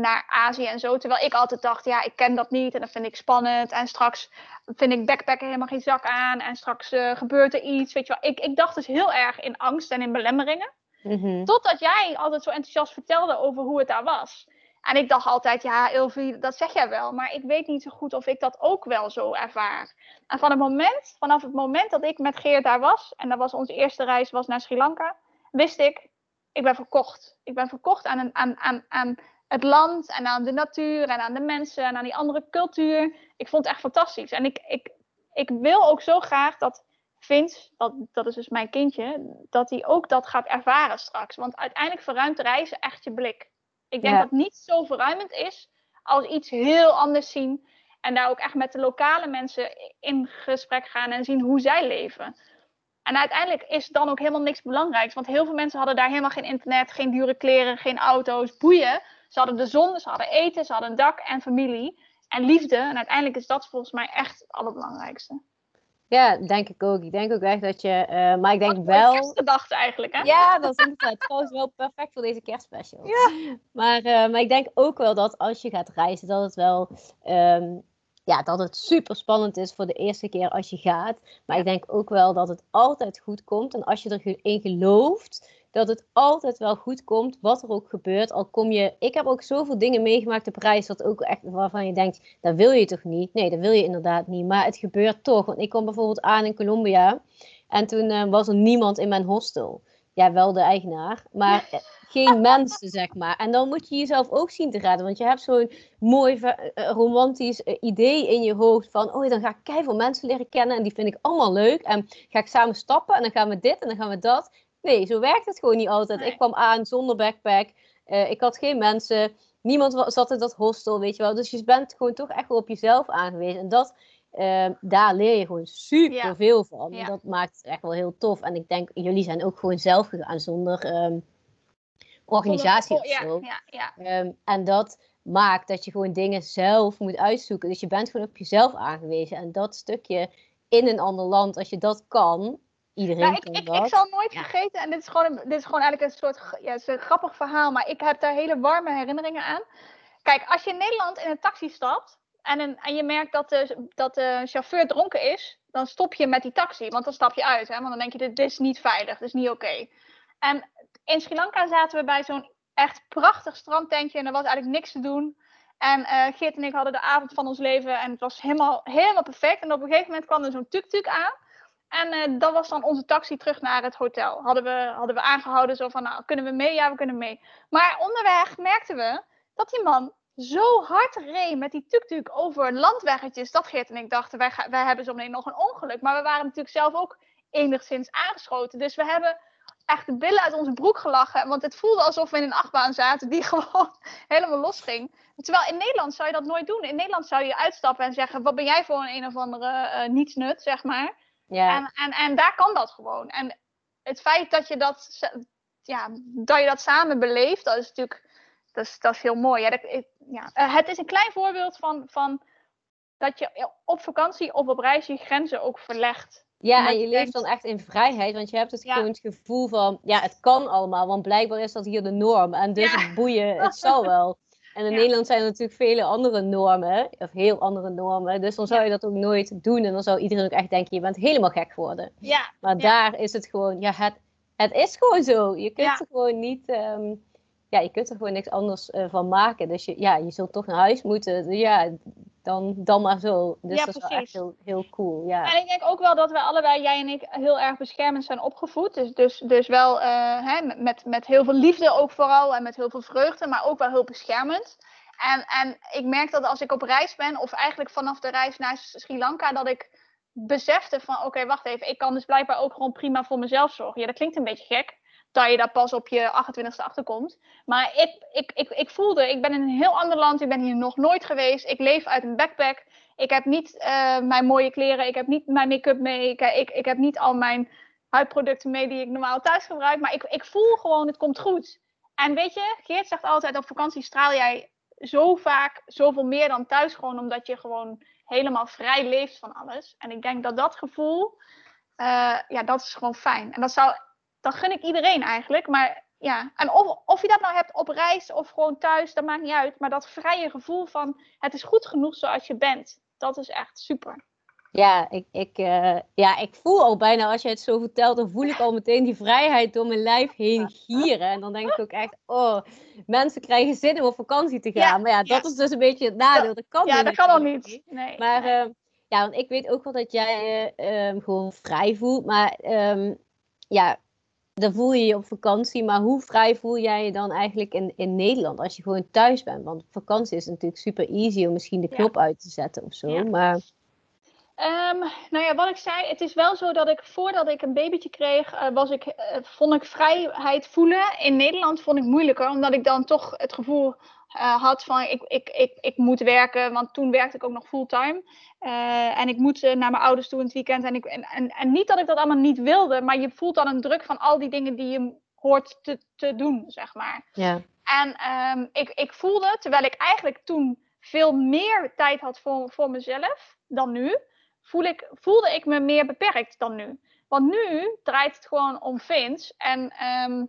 naar Azië en zo. Terwijl ik altijd dacht, ja, ik ken dat niet en dat vind ik spannend. En straks vind ik backpacken helemaal geen zak aan. En straks uh, gebeurt er iets, weet je wel. Ik, ik dacht dus heel erg in angst en in belemmeringen. Mm-hmm. Totdat jij altijd zo enthousiast vertelde over hoe het daar was. En ik dacht altijd, ja, Ilvi, dat zeg jij wel. Maar ik weet niet zo goed of ik dat ook wel zo ervaar. En van het moment, vanaf het moment dat ik met Geert daar was... en dat was onze eerste reis was naar Sri Lanka... wist ik, ik ben verkocht. Ik ben verkocht aan, een, aan, aan, aan het land en aan de natuur en aan de mensen en aan die andere cultuur. Ik vond het echt fantastisch. En ik, ik, ik wil ook zo graag dat Vince, dat, dat is dus mijn kindje, dat hij ook dat gaat ervaren straks. Want uiteindelijk verruimt reizen echt je blik. Ik denk Ja. dat niet zo verruimend is als iets heel anders zien. En daar ook echt met de lokale mensen in gesprek gaan en zien hoe zij leven. En uiteindelijk is dan ook helemaal niks belangrijks. Want heel veel mensen hadden daar helemaal geen internet, geen dure kleren, geen auto's, boeien. Ze hadden de zon, ze hadden eten, ze hadden een dak en familie. En liefde. En uiteindelijk is dat volgens mij echt het allerbelangrijkste. Ja, denk ik ook. Ik denk ook echt dat je. eh, maar ik denk Wat wel. kerstgedachte eigenlijk, hè? Ja, dat is inderdaad trouwens wel perfect voor deze kerstspecial. Ja. Maar, eh, maar ik denk ook wel dat als je gaat reizen, dat het wel. ehm, ja, dat het super spannend is voor de eerste keer als je gaat. Maar ik denk ook wel dat het altijd goed komt. En als je erin gelooft, dat het altijd wel goed komt, wat er ook gebeurt. Al kom je. Ik heb ook zoveel dingen meegemaakt op reis, dat ook echt waarvan je denkt, dat wil je toch niet? Nee, dat wil je inderdaad niet. Maar het gebeurt toch. Want ik kwam bijvoorbeeld aan in Colombia. En toen eh, was er niemand in mijn hostel. Ja, wel de eigenaar, maar eh, geen mensen, zeg maar. En dan moet je jezelf ook zien te raden. Want je hebt zo'n mooi eh, romantisch idee in je hoofd van... oh, dan ga ik keiveel mensen leren kennen en die vind ik allemaal leuk. En ga ik samen stappen en dan gaan we dit en dan gaan we dat. Nee, zo werkt het gewoon niet altijd. Nee. Ik kwam aan zonder backpack. eh, ik had geen mensen. Niemand zat in dat hostel, weet je wel. Dus je bent gewoon toch echt wel op jezelf aangewezen. En dat, eh, daar leer je gewoon super Ja. veel van. Ja. Dat maakt het echt wel heel tof. En ik denk, jullie zijn ook gewoon zelf gegaan zonder ehm, organisatie of zo. ja, ja. Ehm, en dat maakt dat je gewoon dingen zelf moet uitzoeken. Dus je bent gewoon op jezelf aangewezen. En dat stukje in een ander land, als je dat kan, iedereen Nou, ik, kan ik, dat. ik zal nooit Ja. vergeten, en dit is, gewoon, dit is gewoon eigenlijk een soort ja, een grappig verhaal, maar ik heb daar hele warme herinneringen aan. Kijk, als je in Nederland in een taxi stapt en, een, en je merkt dat de, dat de chauffeur dronken is, dan stop je met die taxi, want dan stap je uit. Hè? Want dan denk je, dit, dit is niet veilig, dit is niet oké. En in Sri Lanka zaten we bij zo'n echt prachtig strandtentje en er was eigenlijk niks te doen. En eh Geert en ik hadden de avond van ons leven en het was helemaal, helemaal perfect. En op een gegeven moment kwam er zo'n tuk-tuk aan. En eh, dat was dan onze taxi terug naar het hotel. Hadden we, hadden we aangehouden, zo van, nou, kunnen we mee? Ja, we kunnen mee. Maar onderweg merkten we dat die man zo hard reed met die tuk-tuk over landweggetjes. Dat Geert en ik dachten, wij, hebben zo meteen nog een ongeluk. Maar we waren natuurlijk zelf ook enigszins aangeschoten. Dus we hebben echt de billen uit onze broek gelachen. Want het voelde alsof we in een achtbaan zaten die gewoon helemaal los ging. Terwijl in Nederland zou je dat nooit doen. In Nederland zou je uitstappen en zeggen, wat ben jij voor een, een of andere eh nietsnut, zeg maar. Ja, En, en, en daar kan dat gewoon. En het feit dat je dat, ja, dat, je dat samen beleeft, dat is natuurlijk dat is, dat is heel mooi. Ja, dat, ja. Eh, het is een klein voorbeeld van, van dat je op vakantie of op reis je grenzen ook verlegt. ja en je leeft dan echt in vrijheid, want je hebt het Ja. gewoon het gevoel van, ja, het kan allemaal, want blijkbaar is dat hier de norm. En dus Ja. het boeien, het zal wel. En in Ja. Nederland zijn er natuurlijk vele andere normen, of heel andere normen. Dus dan zou je dat ook nooit doen. En dan zou iedereen ook echt denken, je bent helemaal gek geworden. Ja, Maar daar is het gewoon, ja, het, het is gewoon zo. Je kunt er gewoon niet, ehm, ja, je kunt er gewoon niks anders eh, van maken. Dus je, ja, je zult toch naar huis moeten. Ja, dan, dan maar zo. Dus Ja, dat is wel echt heel, heel cool. Ja. En ik denk ook wel dat we allebei, jij en ik, heel erg beschermend zijn opgevoed. Dus, dus, dus wel eh, hè, met, met heel veel liefde ook vooral en met heel veel vreugde, maar ook wel heel beschermend. En, en ik merk dat als ik op reis ben, of eigenlijk vanaf de reis naar Sri Lanka, dat ik besefte van oké, wacht even, ik kan dus blijkbaar ook gewoon prima voor mezelf zorgen. Ja, dat klinkt een beetje gek, dat je daar pas op je 28ste achterkomt. Maar ik, ik, ik, ik voelde, ik ben in een heel ander land, ik ben hier nog nooit geweest, ik leef uit een backpack. Ik heb niet eh, mijn mooie kleren, ik heb niet mijn make-up mee, ik, ik, ik heb niet al mijn huidproducten mee die ik normaal thuis gebruik. Maar ik, ik voel gewoon, het komt goed. En weet je, Geert zegt altijd, op vakantie straal jij zo vaak zoveel meer dan thuis. Gewoon omdat je gewoon helemaal vrij leeft van alles. En ik denk dat dat gevoel, eh, ja, dat is gewoon fijn. En dat zou, dat gun ik iedereen eigenlijk. Maar ja, en of, of je dat nou hebt op reis of gewoon thuis, dat maakt niet uit. Maar dat vrije gevoel van, het is goed genoeg zoals je bent. Dat is echt super. Ja, ik, ik, eh, ja, ik voel al bijna, als je het zo vertelt, dan voel ik al meteen die vrijheid door mijn lijf heen gieren. En dan denk ik ook echt, oh, mensen krijgen zin om op vakantie te gaan. Ja, maar ja, dat ja. is dus een beetje het nadeel. Dat kan Ja, dat kan al niet. Nee, Maar nee. eh, ja, want ik weet ook wel dat jij eh, ehm, gewoon vrij voelt. Maar ehm, ja, dan voel je je op vakantie. Maar hoe vrij voel jij je dan eigenlijk in, in Nederland als je gewoon thuis bent? Want op vakantie is natuurlijk super easy om misschien de Ja. knop uit te zetten of zo. Ja. Maar Ehm, nou ja, wat ik zei, het is wel zo dat ik voordat ik een babytje kreeg, eh, was ik, eh, vond ik vrijheid voelen. In Nederland vond ik moeilijker, omdat ik dan toch het gevoel eh, had van ik, ik, ik, ik moet werken, want toen werkte ik ook nog fulltime. En ik moet naar mijn ouders toe in het weekend. En, ik, en, en, en niet dat ik dat allemaal niet wilde, maar je voelt dan een druk van al die dingen die je hoort te, te doen, zeg maar. ja, En ehm, ik, ik voelde, terwijl ik eigenlijk toen veel meer tijd had voor, voor mezelf dan nu, voel ik, voelde ik me meer beperkt dan nu. Want nu draait het gewoon om Vince. En ehm,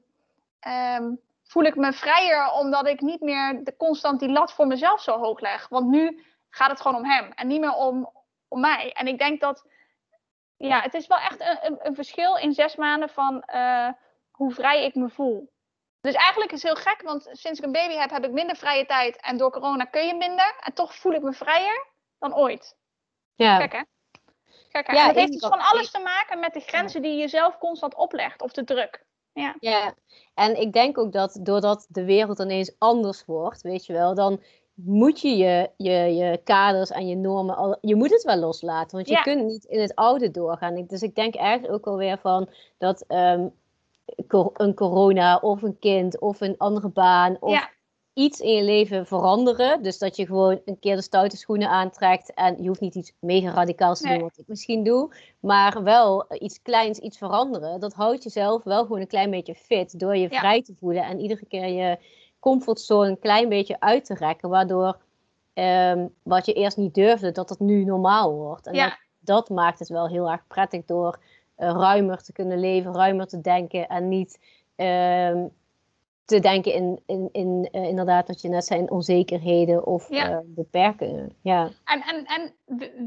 ehm, voel ik me vrijer omdat ik niet meer de, constant die lat voor mezelf zo hoog leg. Want nu gaat het gewoon om hem en niet meer om, om mij. En ik denk dat, ja, het is wel echt een, een, een verschil in zes maanden van eh, hoe vrij ik me voel. Dus eigenlijk is het heel gek, want sinds ik een baby heb, heb ik minder vrije tijd. En door corona kun je minder. En toch voel ik me vrijer dan ooit. ja. Gek hè? Hè? Ja, het heeft dus van alles te maken met de grenzen die je zelf constant oplegt. Of de druk. Ja. Ja, en ik denk ook dat doordat de wereld ineens anders wordt, weet je wel, dan moet je je, je, je kaders en je normen, al, je moet het wel loslaten, want je Ja. kunt niet in het oude doorgaan. Dus ik denk eigenlijk ook alweer van dat ehm, een corona of een kind of een andere baan of Ja. Iets in je leven veranderen. Dus dat je gewoon een keer de stoute schoenen aantrekt en je hoeft niet iets mega radicaals te Nee. doen wat ik misschien doe, maar wel iets kleins, iets veranderen. Dat houdt jezelf wel gewoon een klein beetje fit door je Ja. vrij te voelen en iedere keer je comfortzone een klein beetje uit te rekken, waardoor ehm, wat je eerst niet durfde, dat het nu normaal wordt. En Ja. dat, dat maakt het wel heel erg prettig door ruimer te kunnen leven, ruimer te denken en niet ehm, te denken in, in, in uh, inderdaad wat je net zei, onzekerheden of ja. uh, beperkingen. Ja. En, en, en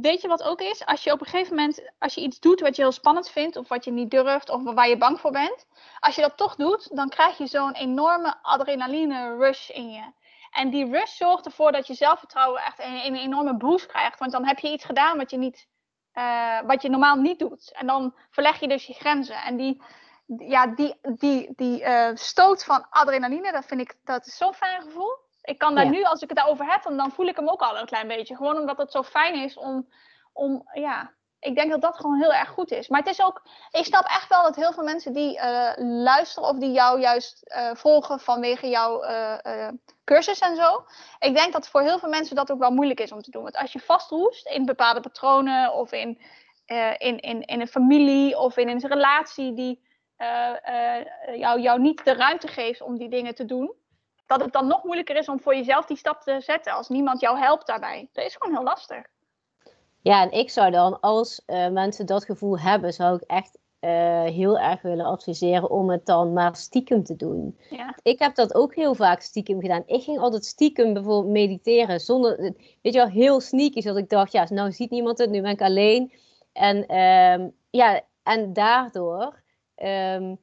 weet je wat ook is? Als je op een gegeven moment, als je iets doet wat je heel spannend vindt, of wat je niet durft, of waar je bang voor bent, als je dat toch doet, dan krijg je zo'n enorme adrenaline rush in je. En die rush zorgt ervoor dat je zelfvertrouwen echt een, een enorme boost krijgt. Want dan heb je iets gedaan wat je, niet, uh, wat je normaal niet doet. En dan verleg je dus je grenzen. En die, ja, die, die, die uh, stoot van adrenaline, dat vind ik dat is zo'n fijn gevoel. Ik kan daar nu, als ik het daarover heb, dan, dan voel ik hem ook al een klein beetje. Gewoon omdat het zo fijn is om, om ja, ik denk dat dat gewoon heel erg goed is. Maar het is ook, ik snap echt wel dat heel veel mensen die uh, luisteren of die jou juist uh, volgen vanwege jouw uh, cursus en zo. Ik denk dat voor heel veel mensen dat ook wel moeilijk is om te doen. Want als je vastroest in bepaalde patronen of in, in, in, in een familie of in een relatie die jou, jou niet de ruimte geeft om die dingen te doen. Dat het dan nog moeilijker is om voor jezelf die stap te zetten als niemand jou helpt daarbij. Dat is gewoon heel lastig. Ja, en ik zou dan, als uh, mensen dat gevoel hebben, zou ik echt uh, heel erg willen adviseren om het dan maar stiekem te doen. Ja. Ik heb dat ook heel vaak stiekem gedaan. Ik ging altijd stiekem bijvoorbeeld mediteren, zonder, weet je wel, heel sneaky, zodat ik dacht, ja, nou ziet niemand het, nu ben ik alleen. En, um, ja, en daardoor um,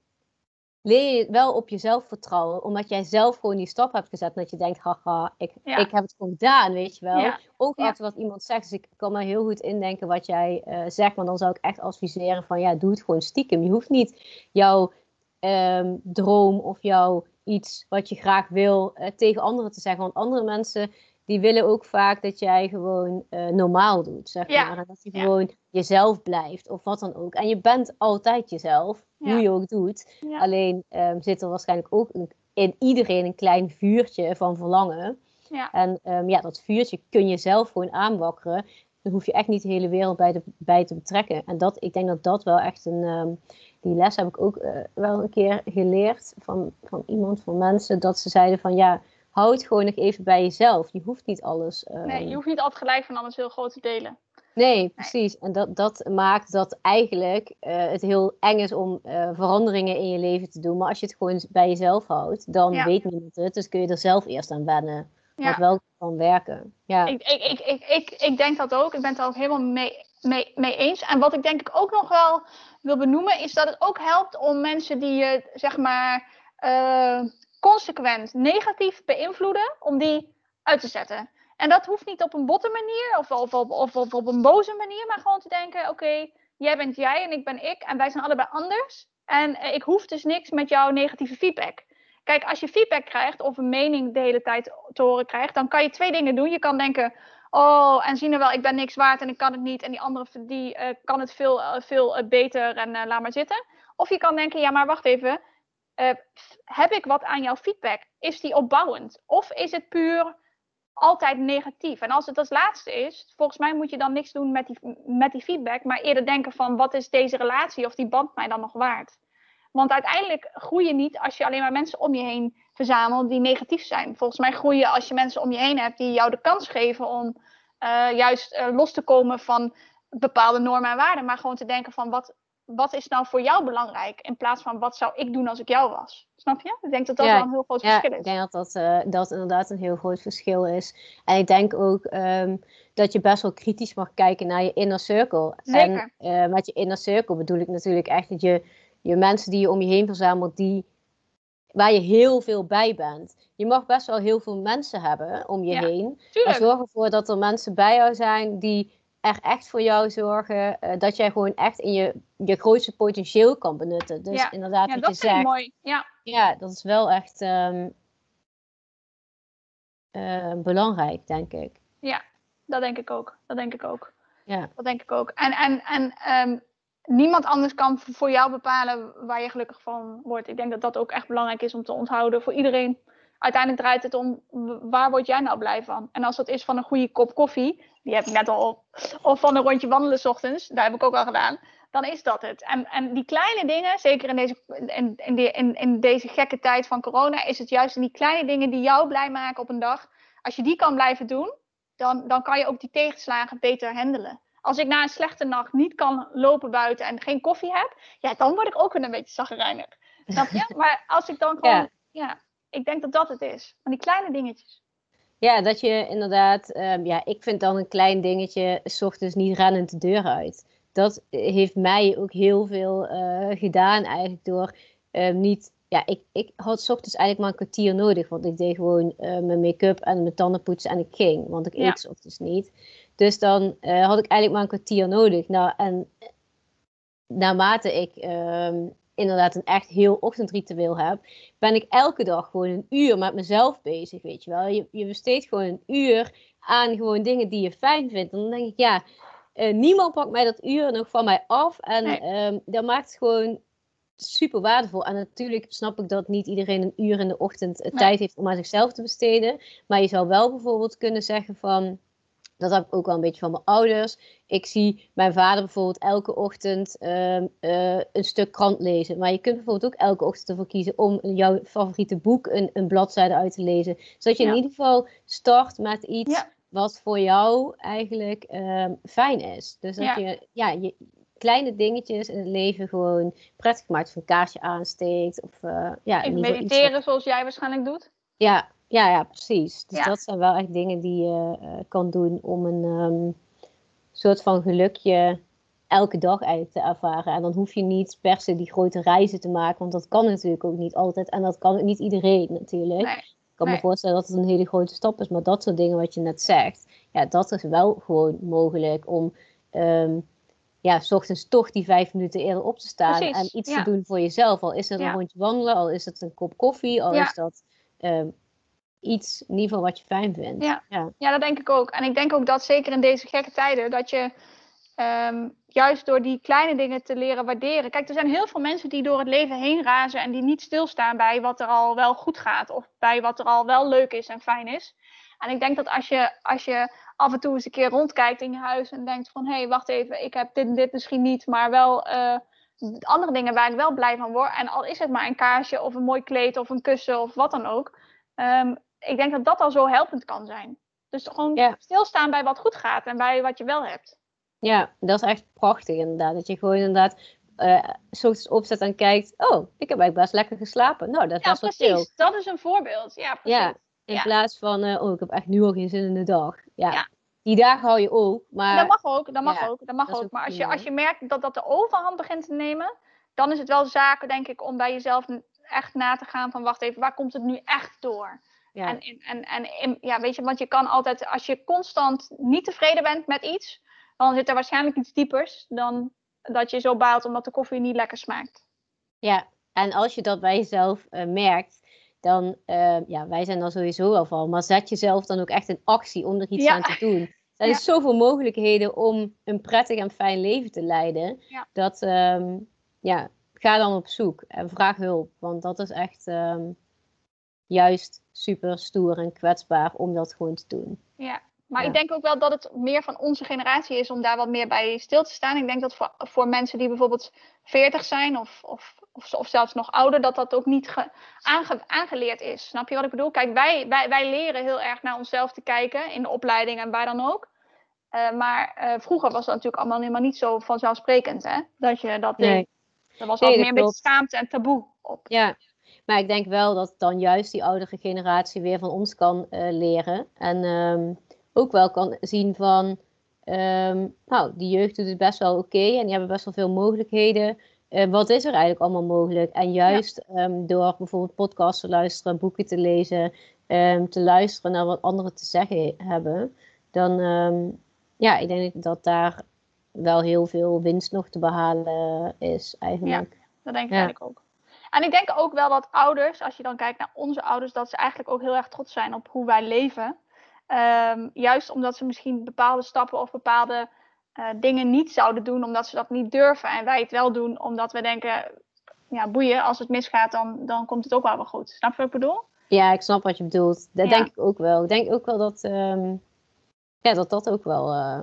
leer je wel op jezelf vertrouwen, omdat jij zelf gewoon die stap hebt gezet. Dat je denkt, haha, ik, ja. ik heb het gewoon gedaan, weet je wel. Ja. Wat iemand zegt. Dus ik kan me heel goed indenken wat jij eh, zegt. Maar dan zou ik echt adviseren van, ja, doe het gewoon stiekem. Je hoeft niet jouw ehm, droom of jouw iets wat je graag wil eh, tegen anderen te zeggen. Want andere mensen, die willen ook vaak dat jij gewoon eh, normaal doet, zeg Ja. maar. En dat je Ja. gewoon jezelf blijft, of wat dan ook. En je bent altijd jezelf, Ja. hoe je ook doet. Alleen ehm, zit er waarschijnlijk ook een- in iedereen een klein vuurtje van verlangen. Ja. En ehm, ja, dat vuurtje kun je zelf gewoon aanwakkeren. Dan hoef je echt niet de hele wereld bij, de, bij te betrekken. En dat, ik denk dat dat wel echt een. ehm, die les heb ik ook eh, wel een keer geleerd van, van iemand, van mensen. Dat ze zeiden van ja, hou het gewoon nog even bij jezelf. Je hoeft niet alles. ehm, Nee, je hoeft niet altijd gelijk van alles heel groot te delen. Nee, precies. En dat, dat maakt dat eigenlijk eh, het heel eng is om eh, veranderingen in je leven te doen. Maar als je het gewoon bij jezelf houdt, dan Ja. weet niemand het. Dus kun je er zelf eerst aan wennen. Ja. Wat wel kan werken. Ja, Ik, ik, ik, ik, ik, ik denk dat ook. Ik ben het er ook helemaal mee, mee, mee eens. En wat ik denk ik ook nog wel wil benoemen, is dat het ook helpt om mensen die je, zeg maar, eh, consequent negatief beïnvloeden, om die uit te zetten. En dat hoeft niet op een botte manier of, of, of, op een boze manier, maar gewoon te denken: oké, jij bent jij en ik ben ik en wij zijn allebei anders. En eh, ik hoef dus niks met jouw negatieve feedback. Kijk, als je feedback krijgt of een mening de hele tijd te horen krijgt, dan kan je twee dingen doen. Je kan denken, oh, en zien er wel, ik ben niks waard en ik kan het niet. En die andere die, eh, kan het veel, eh, veel beter en laat maar zitten. Of je kan denken, ja, maar wacht even. Eh, heb ik wat aan jouw feedback? Is die opbouwend? Of is het puur altijd negatief? En als het als laatste is, volgens mij moet je dan niks doen met die, met die feedback, maar eerder denken van, wat is deze relatie of die band mij dan nog waard? Want uiteindelijk groei je niet als je alleen maar mensen om je heen verzamelt die negatief zijn. Volgens mij groei je als je mensen om je heen hebt die jou de kans geven om eh, juist eh, los te komen van bepaalde normen en waarden. Maar gewoon te denken van wat, wat is nou voor jou belangrijk? In plaats van wat zou ik doen als ik jou was. Snap je? Ik denk dat dat Ja, wel een heel groot ja verschil ik is. denk dat dat, eh, dat inderdaad een heel groot verschil is. En ik denk ook ehm, dat je best wel kritisch mag kijken naar je inner circle. Zeker. En eh, met je inner circle bedoel ik natuurlijk echt dat je, je mensen die je om je heen verzamelt, die, waar je heel veel bij bent. Je mag best wel heel veel mensen hebben om je Ja, heen. Maar Tuurlijk. zorg ervoor dat er mensen bij jou zijn die er echt voor jou zorgen. eh, dat jij gewoon echt in je, je grootste potentieel kan benutten. Dus Ja. inderdaad, Ja, wat dat je zegt. mooi. Ja, Ja, dat is wel echt ehm, eh, belangrijk, denk ik. dat denk ik ook. Dat denk ik ook. Ja, Dat denk ik ook. En, en, en ehm, niemand anders kan voor jou bepalen waar je gelukkig van wordt. Ik denk dat dat ook echt belangrijk is om te onthouden voor iedereen. Uiteindelijk draait het om waar word jij nou blij van? En als dat is van een goede kop koffie, die heb ik net al op, of van een rondje wandelen 's ochtends, daar heb ik ook al gedaan, dan is dat het. En, en die kleine dingen, zeker in deze, in, in, die- in, in deze gekke tijd van corona, is het juist in die kleine dingen die jou blij maken op een dag. Als je die kan blijven doen, dan, dan kan je ook die tegenslagen beter handelen. Als ik na een slechte nacht niet kan lopen buiten en geen koffie heb, ja, dan word ik ook weer een beetje zagrijnig. Snap je? Maar als ik dan gewoon, ja. ik denk dat dat het is. Van die kleine dingetjes. Ja, dat je inderdaad, um, ja, ik vind dan een klein dingetje, s ochtends niet rennend de deur uit. Dat heeft mij ook heel veel uh, gedaan eigenlijk door um, niet ja, ik, ik had s ochtends eigenlijk maar een kwartier nodig. Want ik deed gewoon uh, mijn make-up en mijn tanden poetsen en ik ging. Want ik eet s ochtends niet. Dus dan uh, had ik eigenlijk maar een kwartier nodig. Nou, en naarmate ik um, inderdaad een echt heel ochtendritueel heb, ben ik elke dag gewoon een uur met mezelf bezig, weet je wel. Je, je besteedt gewoon een uur aan gewoon dingen die je fijn vindt. En dan denk ik, ja, uh, niemand pakt mij dat uur nog van mij af. En nee. um, dat maakt het gewoon super waardevol. En natuurlijk snap ik dat niet iedereen een uur in de ochtend nee. tijd heeft om aan zichzelf te besteden. Maar je zou wel bijvoorbeeld kunnen zeggen van. Dat heb ik ook wel een beetje van mijn ouders. Ik zie mijn vader bijvoorbeeld elke ochtend uh, uh, een stuk krant lezen. Maar je kunt bijvoorbeeld ook elke ochtend ervoor kiezen om jouw favoriete boek een, een bladzijde uit te lezen. Zodat je ja. in ieder geval start met iets ja. wat voor jou eigenlijk um, fijn is. Dus dat ja. je, ja, je, kleine dingetjes in het leven gewoon prettig maakt. Of een kaarsje aansteekt. Of, uh, ja, Even mediteren zoals jij waarschijnlijk doet. Ja, ja, ja precies. Dus ja. dat zijn wel echt dingen die je uh, kan doen om een um, soort van gelukje elke dag eigenlijk te ervaren. En dan hoef je niet per se die grote reizen te maken, want dat kan natuurlijk ook niet altijd. En dat kan ook niet iedereen natuurlijk. Nee. Ik kan nee. me voorstellen dat het een hele grote stap is, maar dat soort dingen wat je net zegt, ja, dat is wel gewoon mogelijk om um, ja, s ochtends toch die vijf minuten eerder op te staan Precies, en iets ja. te doen voor jezelf. Al is het een Ja. rondje wandelen, al is het een kop koffie, al Ja. is dat um, iets in ieder geval wat je fijn vindt. Ja. ja. Ja, dat denk ik ook. En ik denk ook dat zeker in deze gekke tijden, dat je ehm, juist door die kleine dingen te leren waarderen. Kijk, er zijn heel veel mensen die door het leven heen razen en die niet stilstaan bij wat er al wel goed gaat of bij wat er al wel leuk is en fijn is. En ik denk dat als je, als je af en toe eens een keer rondkijkt in je huis en denkt van hé, hey, wacht even, ik heb dit en dit misschien niet, maar wel uh, andere dingen waar ik wel blij van word. En al is het maar een kaarsje of een mooi kleed of een kussen of wat dan ook. Um, ik denk dat dat al zo helpend kan zijn. Dus gewoon Ja. stilstaan bij wat goed gaat en bij wat je wel hebt. Ja, dat is echt prachtig inderdaad. Dat je gewoon inderdaad uh, ochtends opzet en kijkt, oh, ik heb eigenlijk best lekker geslapen. Nou, dat Ja, was wel chill. Dat is een voorbeeld. Ja, precies. Ja, in Ja. plaats van, uh, oh, ik heb echt nu al geen zin in de dag. Ja, die dagen hou je ook, maar... dat mag ook, dat mag ook, dat mag dat ook. ook Maar als je, als je merkt dat dat de overhand begint te nemen, dan is het wel zaken, denk ik, om bij jezelf echt na te gaan van, wacht even, waar komt het nu echt door? Ja. En, en, en, ja, weet je, want je kan altijd, als je constant niet tevreden bent met iets, dan zit er waarschijnlijk iets diepers dan dat je zo baalt omdat de koffie niet lekker smaakt. Ja, en als je dat bij jezelf uh, merkt, dan, uh, ja, wij zijn er sowieso wel van, maar zet jezelf dan ook echt in actie om er iets Ja. aan te doen. Er Ja. is zoveel mogelijkheden om een prettig en fijn leven te leiden, Ja. dat, um, ja, ga dan op zoek en vraag hulp, want dat is echt um, juist super stoer en kwetsbaar om dat gewoon te doen. Ja, maar Ja. ik denk ook wel dat het meer van onze generatie is om daar wat meer bij stil te staan. Ik denk dat voor, voor mensen die bijvoorbeeld 40 zijn of, of, of, of zelfs nog ouder, dat dat ook niet ge, aange, aangeleerd is. Snap je wat ik bedoel? Kijk, wij, wij, wij leren heel erg naar onszelf te kijken in de opleiding en waar dan ook. Uh, maar uh, vroeger was dat natuurlijk allemaal helemaal niet zo vanzelfsprekend, hè? Dat je dat Nee. deed. Er was Nee, altijd dat meer een beetje schaamte en taboe op. Ja, maar ik denk wel dat dan juist die oudere generatie weer van ons kan uh, leren. En um, ook wel kan zien van, um, nou, die jeugd doet het best wel oké okay, en die hebben best wel veel mogelijkheden. Uh, wat is er eigenlijk allemaal mogelijk? En juist ja. um, door bijvoorbeeld podcasts te luisteren, boeken te lezen, te luisteren naar wat anderen te zeggen hebben, dan, ja, ik denk dat daar wel heel veel winst nog te behalen is eigenlijk. Ja, dat denk ik ja. eigenlijk ook. En ik denk ook wel dat ouders, als je dan kijkt naar onze ouders, dat ze eigenlijk ook heel erg trots zijn op hoe wij leven. Um, juist omdat ze misschien bepaalde stappen of bepaalde uh, dingen niet zouden doen, omdat ze dat niet durven. En wij het wel doen, omdat we denken, ja, boeien, als het misgaat, dan, dan komt het ook wel weer goed. Snap je wat ik bedoel? Ja, ik snap wat je bedoelt. Dat Ja. denk ik ook wel. Ik denk ook wel dat um, ja, dat, dat ook wel. Uh,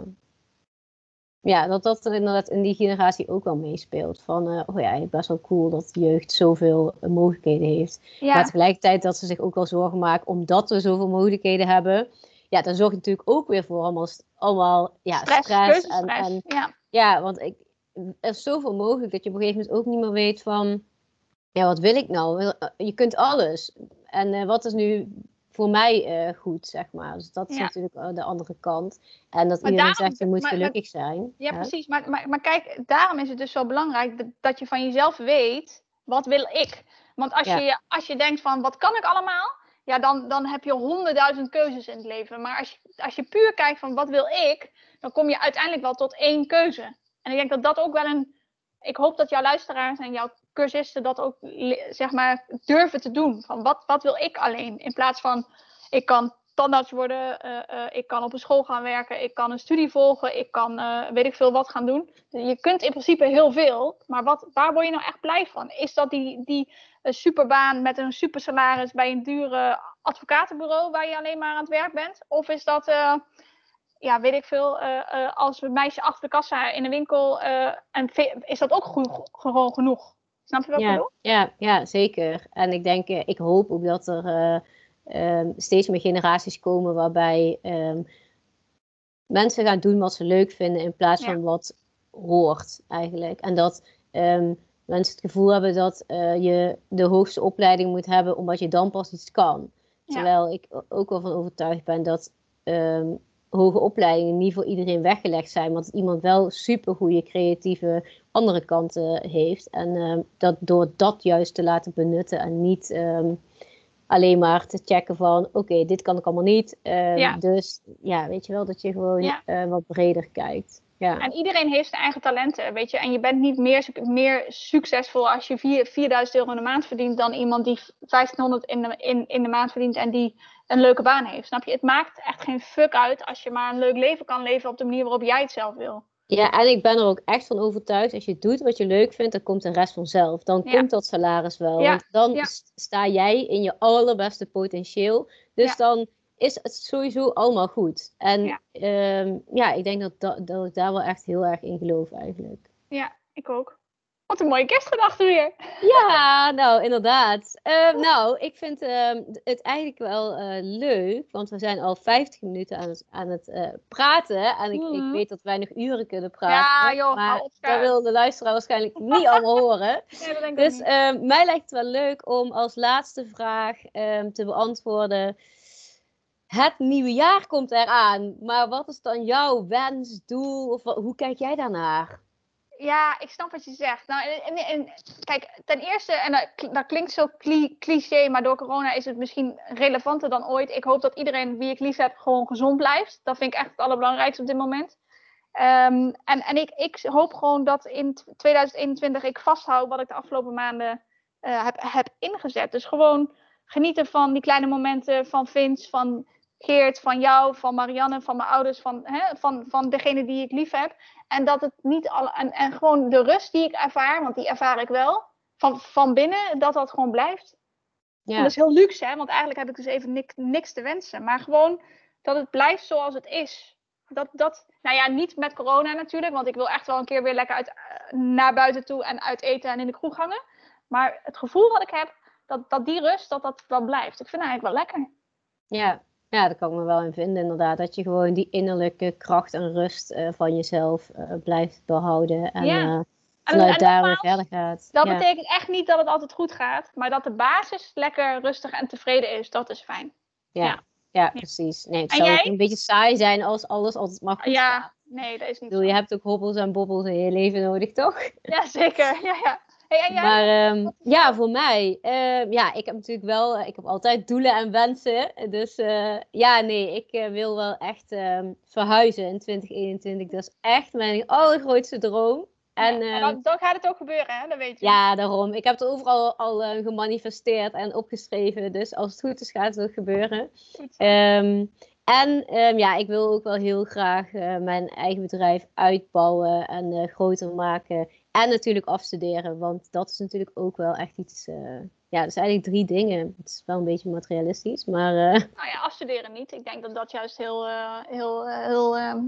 ja, dat dat inderdaad in die generatie ook wel meespeelt. Van, uh, oh ja, best wel cool dat de jeugd zoveel uh, mogelijkheden heeft. Ja. Maar tegelijkertijd dat ze zich ook wel zorgen maken, omdat we zoveel mogelijkheden hebben, ja, dan zorg je natuurlijk ook weer voor allemaal, allemaal ja, Stress, stress. En, en ja. ja, want ik, er is zoveel mogelijk dat je op een gegeven moment ook niet meer weet van, ja, wat wil ik nou? Eh, Je kunt alles. En eh, wat is nu voor mij eh, goed, zeg maar. Dus dat is Ja. natuurlijk eh, de andere kant. En dat Maar iedereen daarom- zegt, je moet maar- maar- gelukkig zijn. Ja, hè? precies. Maar, maar, maar kijk, daarom is het dus zo belangrijk dat, dat je van jezelf weet, wat wil ik? Want als, Ja. je, als je denkt van, wat kan ik allemaal? Ja, dan, dan heb je honderdduizend keuzes in het leven. Maar als je, als je puur kijkt van, wat wil ik? Dan kom je uiteindelijk wel tot één keuze. En ik denk dat dat ook wel een... Ik hoop dat jouw luisteraars en jouw cursisten dat ook, zeg maar, durven te doen. Van, wat, wat wil ik alleen? In plaats van, ik kan tandarts worden, eh, eh, ik kan op een school gaan werken, ik kan een studie volgen, ik kan eh, weet ik veel wat gaan doen. Je kunt in principe heel veel, maar wat, waar word je nou echt blij van? Is dat die, die superbaan met een supersalaris bij een dure advocatenbureau waar je alleen maar aan het werk bent? Of is dat, ja, weet ik veel, als een meisje achter de kassa in een winkel, en is dat ook gewoon genoeg? Snap je wat ik Ja, bedoel? ja, ja, zeker. En ik denk, eh, ik hoop ook dat er eh, ehm, steeds meer generaties komen waarbij ehm, mensen gaan doen wat ze leuk vinden in plaats van wat hoort eigenlijk. En dat ehm, mensen het gevoel hebben dat eh, je de hoogste opleiding moet hebben omdat je dan pas iets kan. Terwijl ik ook wel van overtuigd ben dat hoge opleidingen niet voor iedereen weggelegd zijn, want dat iemand wel super goede creatieve andere kanten heeft. En ehm, dat door dat juist te laten benutten en niet ehm, alleen maar te checken van oké, dit kan ik allemaal niet. ehm, Ja. Dus ja, weet je wel, dat je gewoon Ja. eh, wat breder kijkt. Ja. En iedereen heeft zijn eigen talenten, weet je. En je bent niet meer, meer succesvol als je vier- 4000 euro in de maand verdient dan iemand die 1500 in de, in, in de maand verdient en die een leuke baan heeft. Snap je? Het maakt echt geen fuck uit als je maar een leuk leven kan leven op de manier waarop jij het zelf wil. Ja, en ik ben er ook echt van overtuigd, als je doet wat je leuk vindt, dan komt de rest vanzelf. Dan Ja. komt dat salaris wel. Ja, Want dan sta jij in je allerbeste potentieel. Dus dan is het sowieso allemaal goed. En Ja. ja, ja ik denk dat, dat, dat ik daar wel echt heel erg in geloof eigenlijk. Ja, ik ook. Wat een mooie kerstgedachte weer. Ja, nou inderdaad. Eh, nou, ik vind ehm, het eigenlijk wel eh, leuk, want we zijn al 50 minuten aan het, aan het eh, praten. En ik, ik Mhm. weet dat wij nog uren kunnen praten. Ja, joh, maar dat wil de luisteraar waarschijnlijk niet allemaal horen. Nee, dat denk ik Dus ehm, mij lijkt het wel leuk om als laatste vraag ehm, te beantwoorden. Het nieuwe jaar komt eraan, maar wat is dan jouw wens, doel of hoe kijk jij daarnaar? Ja, ik snap wat je zegt. Nou, en, kijk, ten eerste, en dat, kl- dat klinkt zo cli- cliché, maar door corona is het misschien relevanter dan ooit. Ik hoop dat iedereen wie ik lief heb gewoon gezond blijft. Dat vind ik echt het allerbelangrijkste op dit moment. Ehm, en en ik, ik hoop gewoon dat in t- 2021 ik vasthoud wat ik de afgelopen maanden eh, heb, heb ingezet. Dus gewoon genieten van die kleine momenten van Vince, van Geert, van jou, van Marianne, van mijn ouders, van, hè, van, van degene die ik lief heb. En dat het niet al. En, en gewoon de rust die ik ervaar, want die ervaar ik wel. Van, van binnen, dat dat gewoon blijft. En Ja, dat is heel luxe, hè? Want eigenlijk heb ik dus even niks, niks te wensen. Maar gewoon dat het blijft zoals het is. Dat, dat, nou ja, niet met corona natuurlijk. Want ik wil echt wel een keer weer lekker uit, eh, naar buiten toe en uit eten en in de kroeg hangen. Maar het gevoel wat ik heb, dat, dat die rust, dat dat wel blijft. Ik vind het eigenlijk wel lekker. ja. Ja, daar kan ik me wel in vinden inderdaad. Dat je gewoon die innerlijke kracht en rust eh, van jezelf eh, blijft behouden. En Ja. En- vanuit en daar weer verder gaat. Dat ja. betekent echt niet dat het altijd goed gaat. Maar dat de basis lekker rustig en tevreden is, dat is fijn. Ja. ja. Ja, precies. Nee, het En zou jij? een beetje saai zijn als alles altijd maar goed gaat. Ja, nee, dat is Ik niet bedoel, zo. je hebt ook hobbels en bobbels in je leven nodig, toch? Ja, zeker. Ja, ja. Hey? Maar ehm, ja, voor mij, ehm, ja, ik heb natuurlijk wel, ik heb altijd doelen en wensen. Dus eh, ja, nee, ik eh, wil wel echt ehm, verhuizen in 2021. Dat is echt mijn allergrootste droom. En Ja, dan, dan gaat het ook gebeuren, hè? Dat weet je. ja, daarom. Ik heb het overal al eh, gemanifesteerd en opgeschreven. Dus als het goed is, gaat het ook gebeuren. En ja, ik wil ook wel heel graag eh, mijn eigen bedrijf uitbouwen en eh, groter maken. En natuurlijk afstuderen, want dat is natuurlijk ook wel echt iets. eh, ja, dat zijn eigenlijk drie dingen. Het is wel een beetje materialistisch, maar eh, Nou ja, afstuderen niet. Ik denk dat dat juist heel, eh, heel, heel ehm,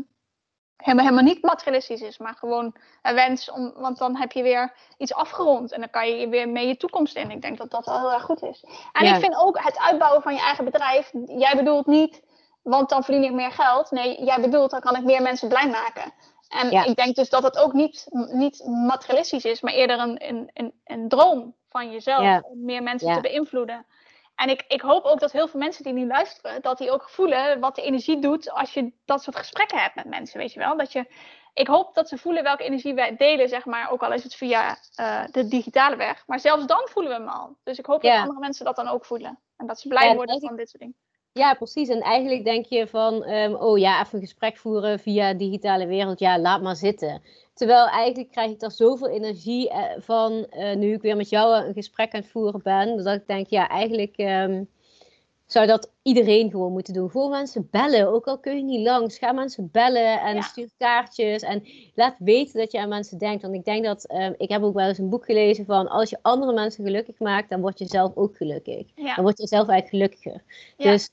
helemaal, helemaal niet materialistisch is, maar gewoon een wens. Om, want dan heb je weer iets afgerond en dan kan je weer mee je toekomst in. Ik denk dat dat wel heel erg goed is. En Ja. ik vind ook het uitbouwen van je eigen bedrijf. Jij bedoelt niet want dan verdien ik meer geld. Nee, jij bedoelt, dan kan ik meer mensen blij maken. En Ja. ik denk dus dat het ook niet, niet materialistisch is, maar eerder een, een, een, een droom van jezelf Ja. om meer mensen Ja. te beïnvloeden. En ik, ik hoop ook dat heel veel mensen die nu luisteren, dat die ook voelen wat de energie doet als je dat soort gesprekken hebt met mensen, weet je wel. Dat je, ik hoop dat ze voelen welke energie wij delen, zeg maar, ook al is het via eh, de digitale weg. Maar zelfs dan voelen we hem al. Dus ik hoop dat andere mensen dat dan ook voelen. En dat ze blij worden van dit soort dingen. Ja, precies. En eigenlijk denk je van, ehm, oh ja, even een gesprek voeren via digitale wereld. Ja, laat maar zitten. Terwijl eigenlijk krijg ik daar zoveel energie eh, van, eh, nu ik weer met jou een gesprek aan het voeren ben. Dat ik denk, ja, eigenlijk ehm, zou dat iedereen gewoon moeten doen. Gewoon mensen bellen, ook al kun je niet langs. Ga mensen bellen en Ja. stuur kaartjes. En laat weten dat je aan mensen denkt. Want ik denk dat, ehm, ik heb ook wel eens een boek gelezen van, als je andere mensen gelukkig maakt, dan word je zelf ook gelukkig. Ja. Dan word je zelf eigenlijk gelukkiger. Ja. Dus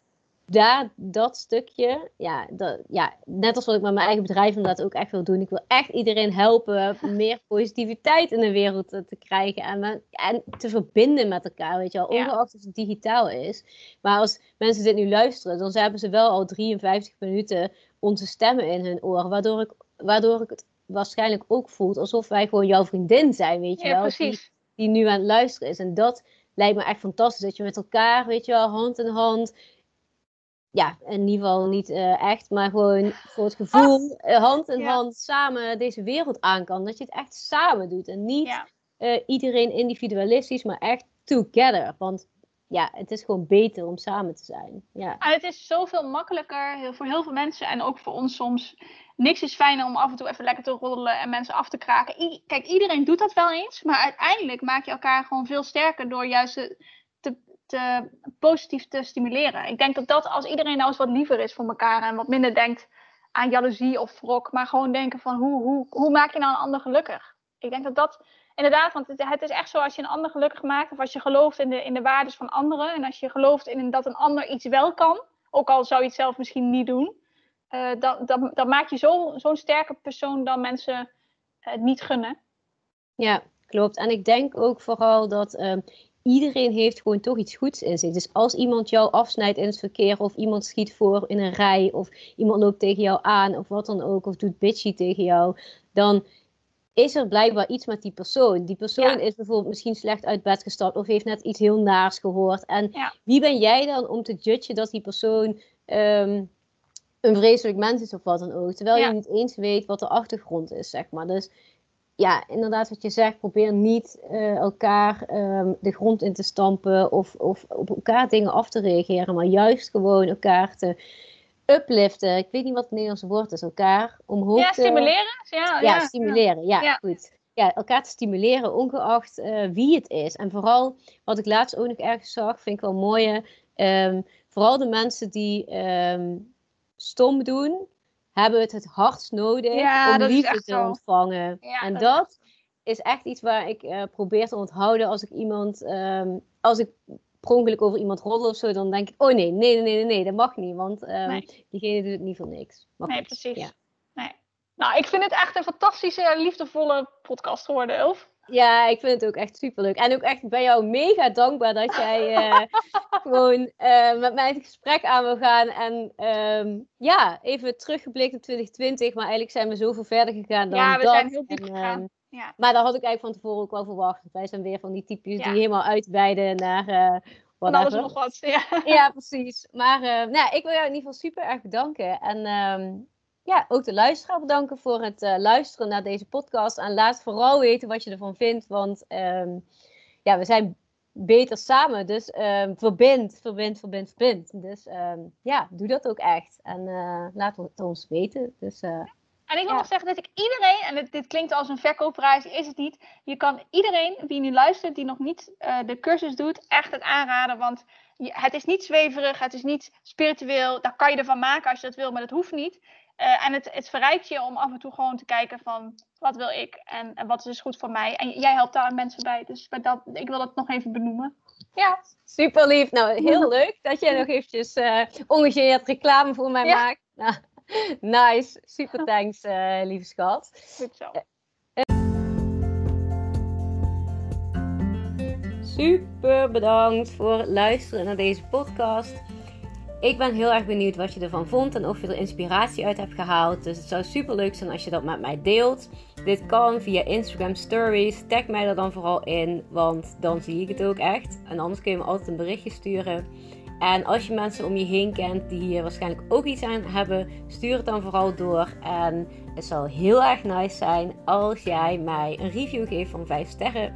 daar, dat stukje, ja, dat, ja, net als wat ik met mijn eigen bedrijf inderdaad ook echt wil doen. Ik wil echt iedereen helpen meer positiviteit in de wereld te, te krijgen en, en te verbinden met elkaar, weet je wel. Ja. Ongeacht of het digitaal is. Maar als mensen dit nu luisteren, dan hebben ze wel al 53 minuten onze stemmen in hun oor. Waardoor ik, waardoor ik het waarschijnlijk ook voelt alsof wij gewoon jouw vriendin zijn, weet je Ja, wel. precies. Die, die nu aan het luisteren is. En dat lijkt me echt fantastisch. Dat je met elkaar, weet je wel, hand in hand ja, in ieder geval niet eh, echt, maar gewoon voor het gevoel, eh, hand in Ja. hand samen deze wereld aan kan. Dat je het echt samen doet en niet Ja. eh, iedereen individualistisch, maar echt together. Want ja, het is gewoon beter om samen te zijn. Ja, En het is zoveel makkelijker voor heel veel mensen en ook voor ons soms. Niks is fijner om af en toe even lekker te roddelen en mensen af te kraken. I- Kijk, iedereen doet dat wel eens, maar uiteindelijk maak je elkaar gewoon veel sterker door juist te, positief te stimuleren. Ik denk dat dat als iedereen nou eens wat liever is voor elkaar en wat minder denkt aan jaloezie of wrok, maar gewoon denken van hoe, hoe, hoe maak je nou een ander gelukkig? Ik denk dat dat inderdaad, want het, is echt zo als je een ander gelukkig maakt of als je gelooft in de, in de waarden van anderen en als je gelooft in dat een ander iets wel kan, ook al zou je het zelf misschien niet doen, eh, dan, dan, dan maak je zo- zo'n sterke persoon dan mensen het niet gunnen. ja, klopt. En ik denk ook vooral dat ehm, iedereen heeft gewoon toch iets goeds in zich. Dus als iemand jou afsnijdt in het verkeer of iemand schiet voor in een rij of iemand loopt tegen jou aan of wat dan ook of doet bitchy tegen jou, dan is er blijkbaar iets met die persoon. Die persoon Ja. is bijvoorbeeld misschien slecht uit bed gestapt of heeft net iets heel naars gehoord. En Ja. wie ben jij dan om te judgen dat die persoon ehm, een vreselijk mens is of wat dan ook? Terwijl Ja. je niet eens weet wat de achtergrond is, zeg maar. Dus ja, inderdaad wat je zegt, probeer niet eh, elkaar ehm, de grond in te stampen of, of op elkaar dingen af te reageren, maar juist gewoon elkaar te upliften. Ik weet niet wat het Nederlandse woord is, elkaar omhoog Ja, te... stimuleren. Ja, Ja, ja, stimuleren. Ja, Ja. goed. Ja, elkaar te stimuleren, ongeacht eh, wie het is. En vooral, wat ik laatst ook nog ergens zag, vind ik wel mooi. hè, ehm, vooral de mensen die ehm, stom doen, hebben het het hardst nodig Ja, om liefde te zo. ontvangen. Ja, en dat dat is echt iets waar ik eh, probeer te onthouden als ik iemand, ehm, als ik per ongeluk over iemand roddel of zo, dan denk ik, oh nee, nee, nee, nee, nee, dat mag niet, want ehm, Nee. diegene doet het niet voor niks. Maar Nee, goed, precies. Ja. Nee. Nou, ik vind het echt een fantastische, liefdevolle podcast geworden, Elf. Ja, ik vind het ook echt superleuk. En ook echt, ben jou mega dankbaar dat jij eh, gewoon eh, met mij het gesprek aan wil gaan. En ehm, ja, even teruggeblikt op 2020. Maar eigenlijk zijn we zoveel verder gegaan dan Ja, we dat. zijn heel diep En, gegaan. ehm, Ja. maar dat had ik eigenlijk van tevoren ook wel verwacht. Wij zijn weer van die types Ja. die helemaal uitweiden naar eh Van alles nog wat. Ja. Ja, precies. Maar eh, nou, ik wil jou in ieder geval super erg bedanken. En ehm, ja, ook de luisteraar bedanken voor het eh, luisteren naar deze podcast. En laat vooral weten wat je ervan vindt. Want ehm, ja, we zijn beter samen. Dus ehm, verbind, verbind, verbind, verbind. Dus ehm, ja, doe dat ook echt. En eh, laat het ons weten. Dus eh, En ik wil Ja. nog zeggen dat ik iedereen, en dit, dit klinkt als een verkoopprijs, is het niet. Je kan iedereen die nu luistert, die nog niet de cursus doet, echt het aanraden. Want het is niet zweverig, het is niet spiritueel. Daar kan je ervan maken als je dat wil, maar dat hoeft niet. Eh, en het, het verrijkt je om af en toe gewoon te kijken van, wat wil ik en, en wat is dus goed voor mij. En jij helpt daar mensen bij, dus bij dat, ik wil dat nog even benoemen. Ja, super lief. Nou, heel leuk dat jij nog eventjes eh ongegeneerd reclame voor mij Ja. maakt. Nou, nice. Super thanks, eh, lieve schat. goed zo. Super bedankt voor het luisteren naar deze podcast. Ik ben heel erg benieuwd wat je ervan vond en of je er inspiratie uit hebt gehaald. Dus het zou super leuk zijn als je dat met mij deelt. Dit kan via Instagram Stories. Tag mij er dan vooral in, want dan zie ik het ook echt. En anders kun je me altijd een berichtje sturen. En als je mensen om je heen kent die hier waarschijnlijk ook iets aan hebben, stuur het dan vooral door. En het zal heel erg nice zijn als jij mij een review geeft van 5 sterren.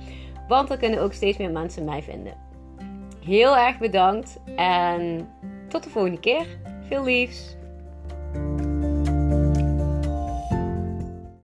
Want dan kunnen ook steeds meer mensen mij vinden. Heel erg bedankt en tot de volgende keer. Veel liefs!